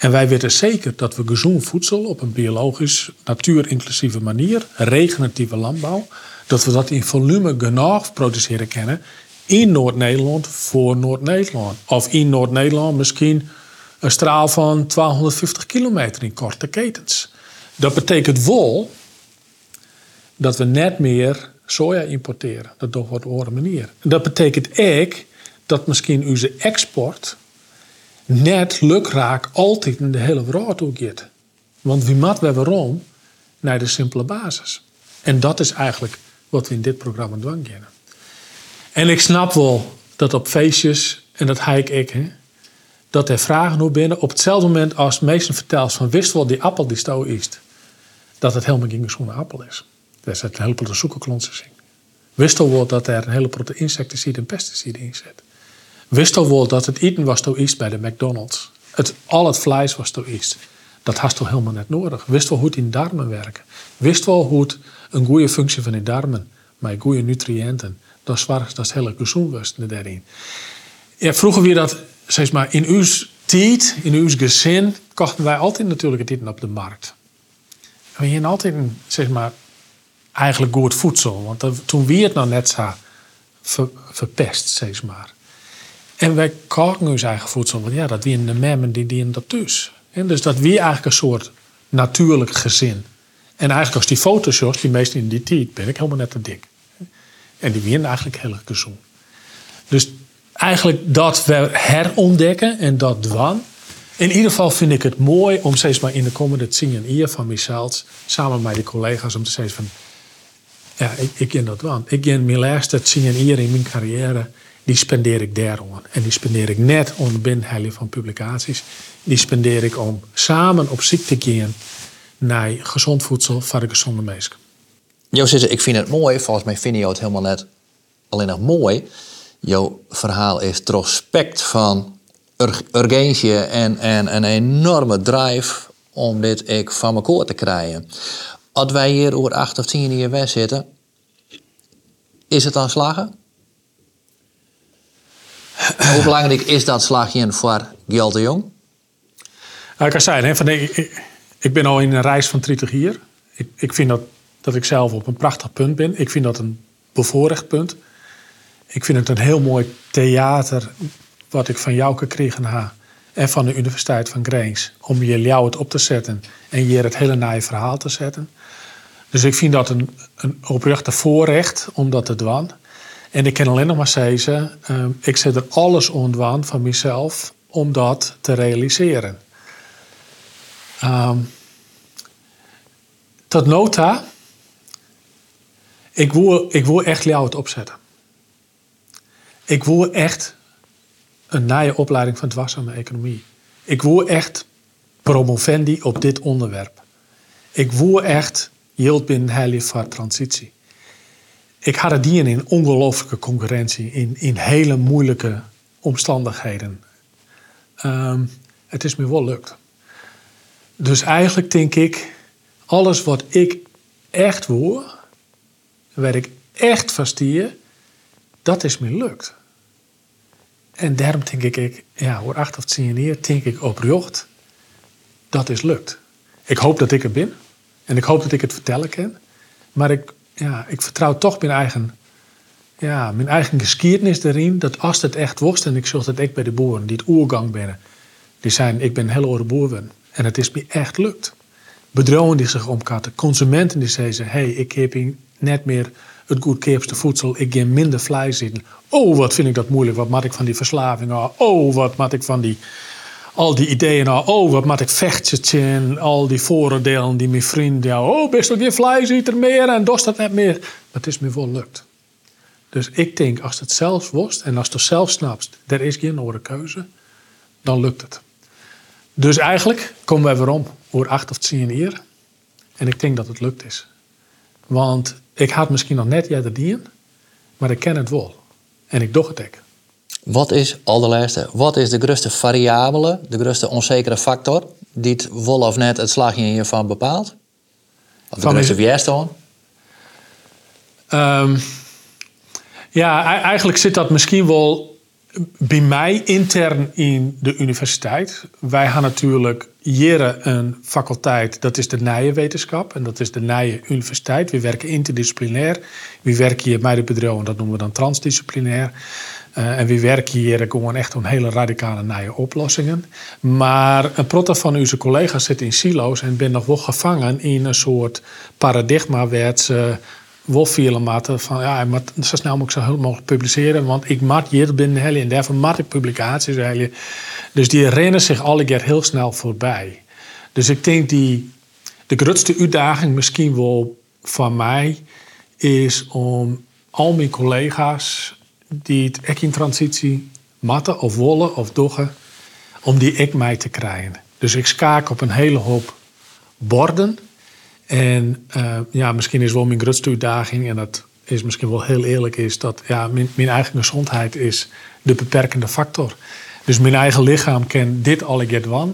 En wij weten zeker dat we gezond voedsel op een biologisch, natuurinclusieve manier, regeneratieve landbouw, dat we dat in volume genoeg produceren kennen in Noord-Nederland voor Noord-Nederland. Of in Noord-Nederland misschien een straal van 1250 kilometer in korte ketens. Dat betekent wel dat we net meer soja importeren. Dat op een andere manier. Dat betekent ook dat misschien onze export net lukraak altijd in de hele wereld ook gaat. Want wie mat we waarom? Naar de simpele basis. En dat is eigenlijk wat we in dit programma doen kennen. En ik snap wel dat op feestjes, en dat haik ik, hè, dat er vragen hoe binnen. Op hetzelfde moment als meesten vertelt van wist wel die appel die sto is, dat het helemaal geen gezonde appel is. Daar zit een hele grote zoekerklontjes in. Wist wel dat er een hele grote insecticide en pesticide in zit. Wist wel dat het eten was to is bij de McDonald's. Het, al het vlees was to is. Dat had toch helemaal net nodig. Wist wel hoe het in darmen werken. Wist wel hoe het een goede functie van die darmen, met goede nutriënten, dat zorgt dat hele gezond was daarin. Ja, vroeger weer dat, zeg maar, in uw tijd, in uw gezin, kochten wij altijd natuurlijk het eten op de markt. we hadden altijd, zeg maar, eigenlijk goed voedsel. Want toen wie het nou net zo verpest, zeg maar. En wij koken ons eigen voedsel. Want ja, dat wie in de memmen die dienen dat dus. En dus dat wie eigenlijk een soort natuurlijk gezin. En eigenlijk als die foto's, die meest in die tijd, ben ik helemaal net te dik. En die winnen eigenlijk heel erg gezond. Dus eigenlijk dat we herontdekken en dat dwan. In ieder geval vind ik het mooi om steeds maar in de komende tien jaar van mezelf, samen met die collega's, om te zeggen van, ja, ik, ik ken dat dwan. Ik ken mijn laatste tien jaar in mijn carrière die spendeer ik daar aan. En die spendeer ik net om de binnenheiling van publicaties. Die spendeer ik om samen op ziekte te gaan naar gezond voedsel voor de gezonde mensen.
Joost, ik vind het mooi. Volgens mij vind je het helemaal net alleen nog mooi. Jouw verhaal is respect van urgentie en, en een enorme drive om dit ik van elkaar te krijgen. Als wij hier over acht of tien jaar weg zitten, is het dan slagen? Hoe belangrijk is dat slagje voor Gjal de Jong?
Nou, ik kan zeggen, van, ik, ben al in een reis van 30 jaar. Ik, ik vind dat, dat ik zelf op een prachtig punt ben. Ik vind dat een bevoorrecht punt. Ik vind het een heel mooi theater wat ik van jou gekregen heb. En van de Universiteit van Grains. Om je jou het op te zetten en je het hele naaie verhaal te zetten. Dus ik vind dat een, een oprechte voorrecht om dat te doen. En ik kan alleen nog maar zeggen, uh, ik zet er alles ontwaan van mezelf om dat te realiseren. Um, tot nota, ik wil, ik wil echt het opzetten. Ik wil echt een nieuwe opleiding van dwarsame economie. Ik wil echt promovendi op dit onderwerp. Ik wil echt yield binnen voor transitie ik had het die in ongelooflijke concurrentie, in, in hele moeilijke omstandigheden. Ehm, het is me wel lukt. Dus eigenlijk denk ik, alles wat ik echt wil, waar ik echt verstier, dat is me lukt. En daarom denk ik, ja, voor acht of tien jaar denk ik oprecht, dat is lukt. Ik hoop dat ik er ben. En ik hoop dat ik het vertellen kan. Maar ik ja, ik vertrouw toch mijn eigen, ja, mijn eigen geschiedenis erin. Dat als het echt wordt, en ik zag het echt bij de boeren die het oergang binnen. Die zijn, ik ben hele oude boer En het is me echt lukt. Bedrijven die zich omkatten, consumenten die zeggen, hey, ik heb hier net meer het goedkoopste voedsel. Ik ga minder vlees eten. Oh, wat vind ik dat moeilijk. Wat maak ik van die verslaving? Oh, wat maak ik van die al die ideeën, nou, oh, wat moet ik vechten, al die vooroordelen die mijn vrienden, ja, oh, best geen vlees er meer en dorst dat net meer. Maar het is me wel lukt. Dus ik denk, als het zelf worst en als je het zelf snapt, er is geen andere keuze, dan lukt het. Dus eigenlijk komen we weer om, voor acht of tien jaar. En ik denk dat het lukt is. Want ik had misschien nog net jij de dien, maar ik ken het wel. En ik doe het ook.
Wat is, allerlaatste, wat is de grootste variabele, de grootste onzekere factor die het wel of net het slagje hiervan bepaalt? Of de grootste weerstand?
Um, ja, eigenlijk zit dat misschien wel bij mij intern in de universiteit. Wij hebben natuurlijk hier een faculteit, dat is de Nijenwetenschap. En dat is de Nijen Universiteit. We werken interdisciplinair. We werken hier bij de bedrijven, dat noemen we dan transdisciplinair. Uh, en we werken hier gewoon echt om hele radicale nieuwe oplossingen. Maar een protto van onze collega's zit in silo's en ben nog wel gevangen in een soort paradigma waar ze wel van ja, maar zo snel mogelijk zo mogelijk publiceren, want ik maak hier binnen hele en daarvoor maak ik publicaties hele. Dus die rennen zich alle keer heel snel voorbij. Dus ik denk die de grootste uitdaging misschien wel van mij is om al mijn collega's die het ek in transitie matten of wollen of doggen, om die ik mij te krijgen. Dus ik schaak op een hele hoop borden. En uh, ja, misschien is wel mijn grootste uitdaging, en dat is misschien wel heel eerlijk, is dat ja, mijn, eigen gezondheid is de beperkende factor. Dus mijn eigen lichaam kan dit one.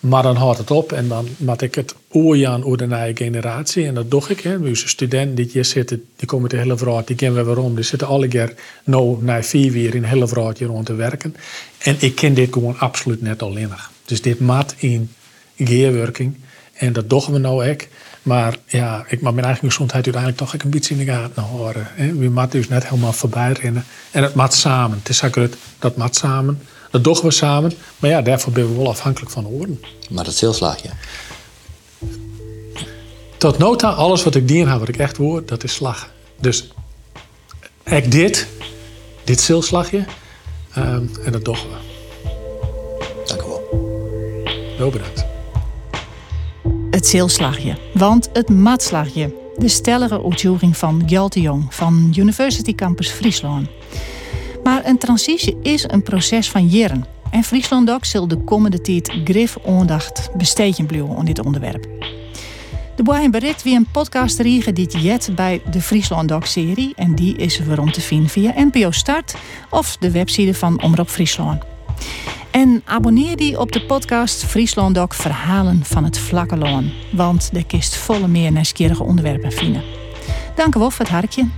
Maar dan houdt het op en dan maak ik het oorjaan over de nieuwe generatie. En dat doe ik. Hè. Onze studenten die hier zitten, die komen de hele vrouw, die kennen we waarom. Die zitten alle keer nou na vier weer in hele vrouwtje rond te werken. En ik ken dit gewoon absoluut net alleen. Dus dit maat in geerwerking. En dat doen we nou ook. Maar ja, ik mag mijn eigen gezondheid uiteindelijk toch een beetje in de gaten horen. Hè. We moeten dus net helemaal voorbij rennen. En het maat samen. Het is dat maat samen. Dat doen we samen. Maar ja, daarvoor ben we wel afhankelijk van oren.
Maar dat zielslagje.
Tot nota, alles wat ik dien heb, wat ik echt hoor, dat is slag. Dus ik dit, dit zielslagje, um, en dat doen we.
Dank u wel.
Heel bedankt.
Het zielslagje, want het matslagje. De stellige uitvoering van Gjalte Jong van University Campus Friesland. Maar een transitie is een proces van jaren. En Friesland ook zal de komende tijd grif aandacht besteden blijven aan dit onderwerp. De Boeien Berit wie een podcast riegen dit jet bij de Friesland Doc serie en die is waarom te vinden via NPO Start of de website van Omroep Friesland. En abonneer die op de podcast Friesland Doc Verhalen van het Vlakke Loon, want de kist volle meer nieuwsgierige onderwerpen vinden. Dank u wel voor het hartje.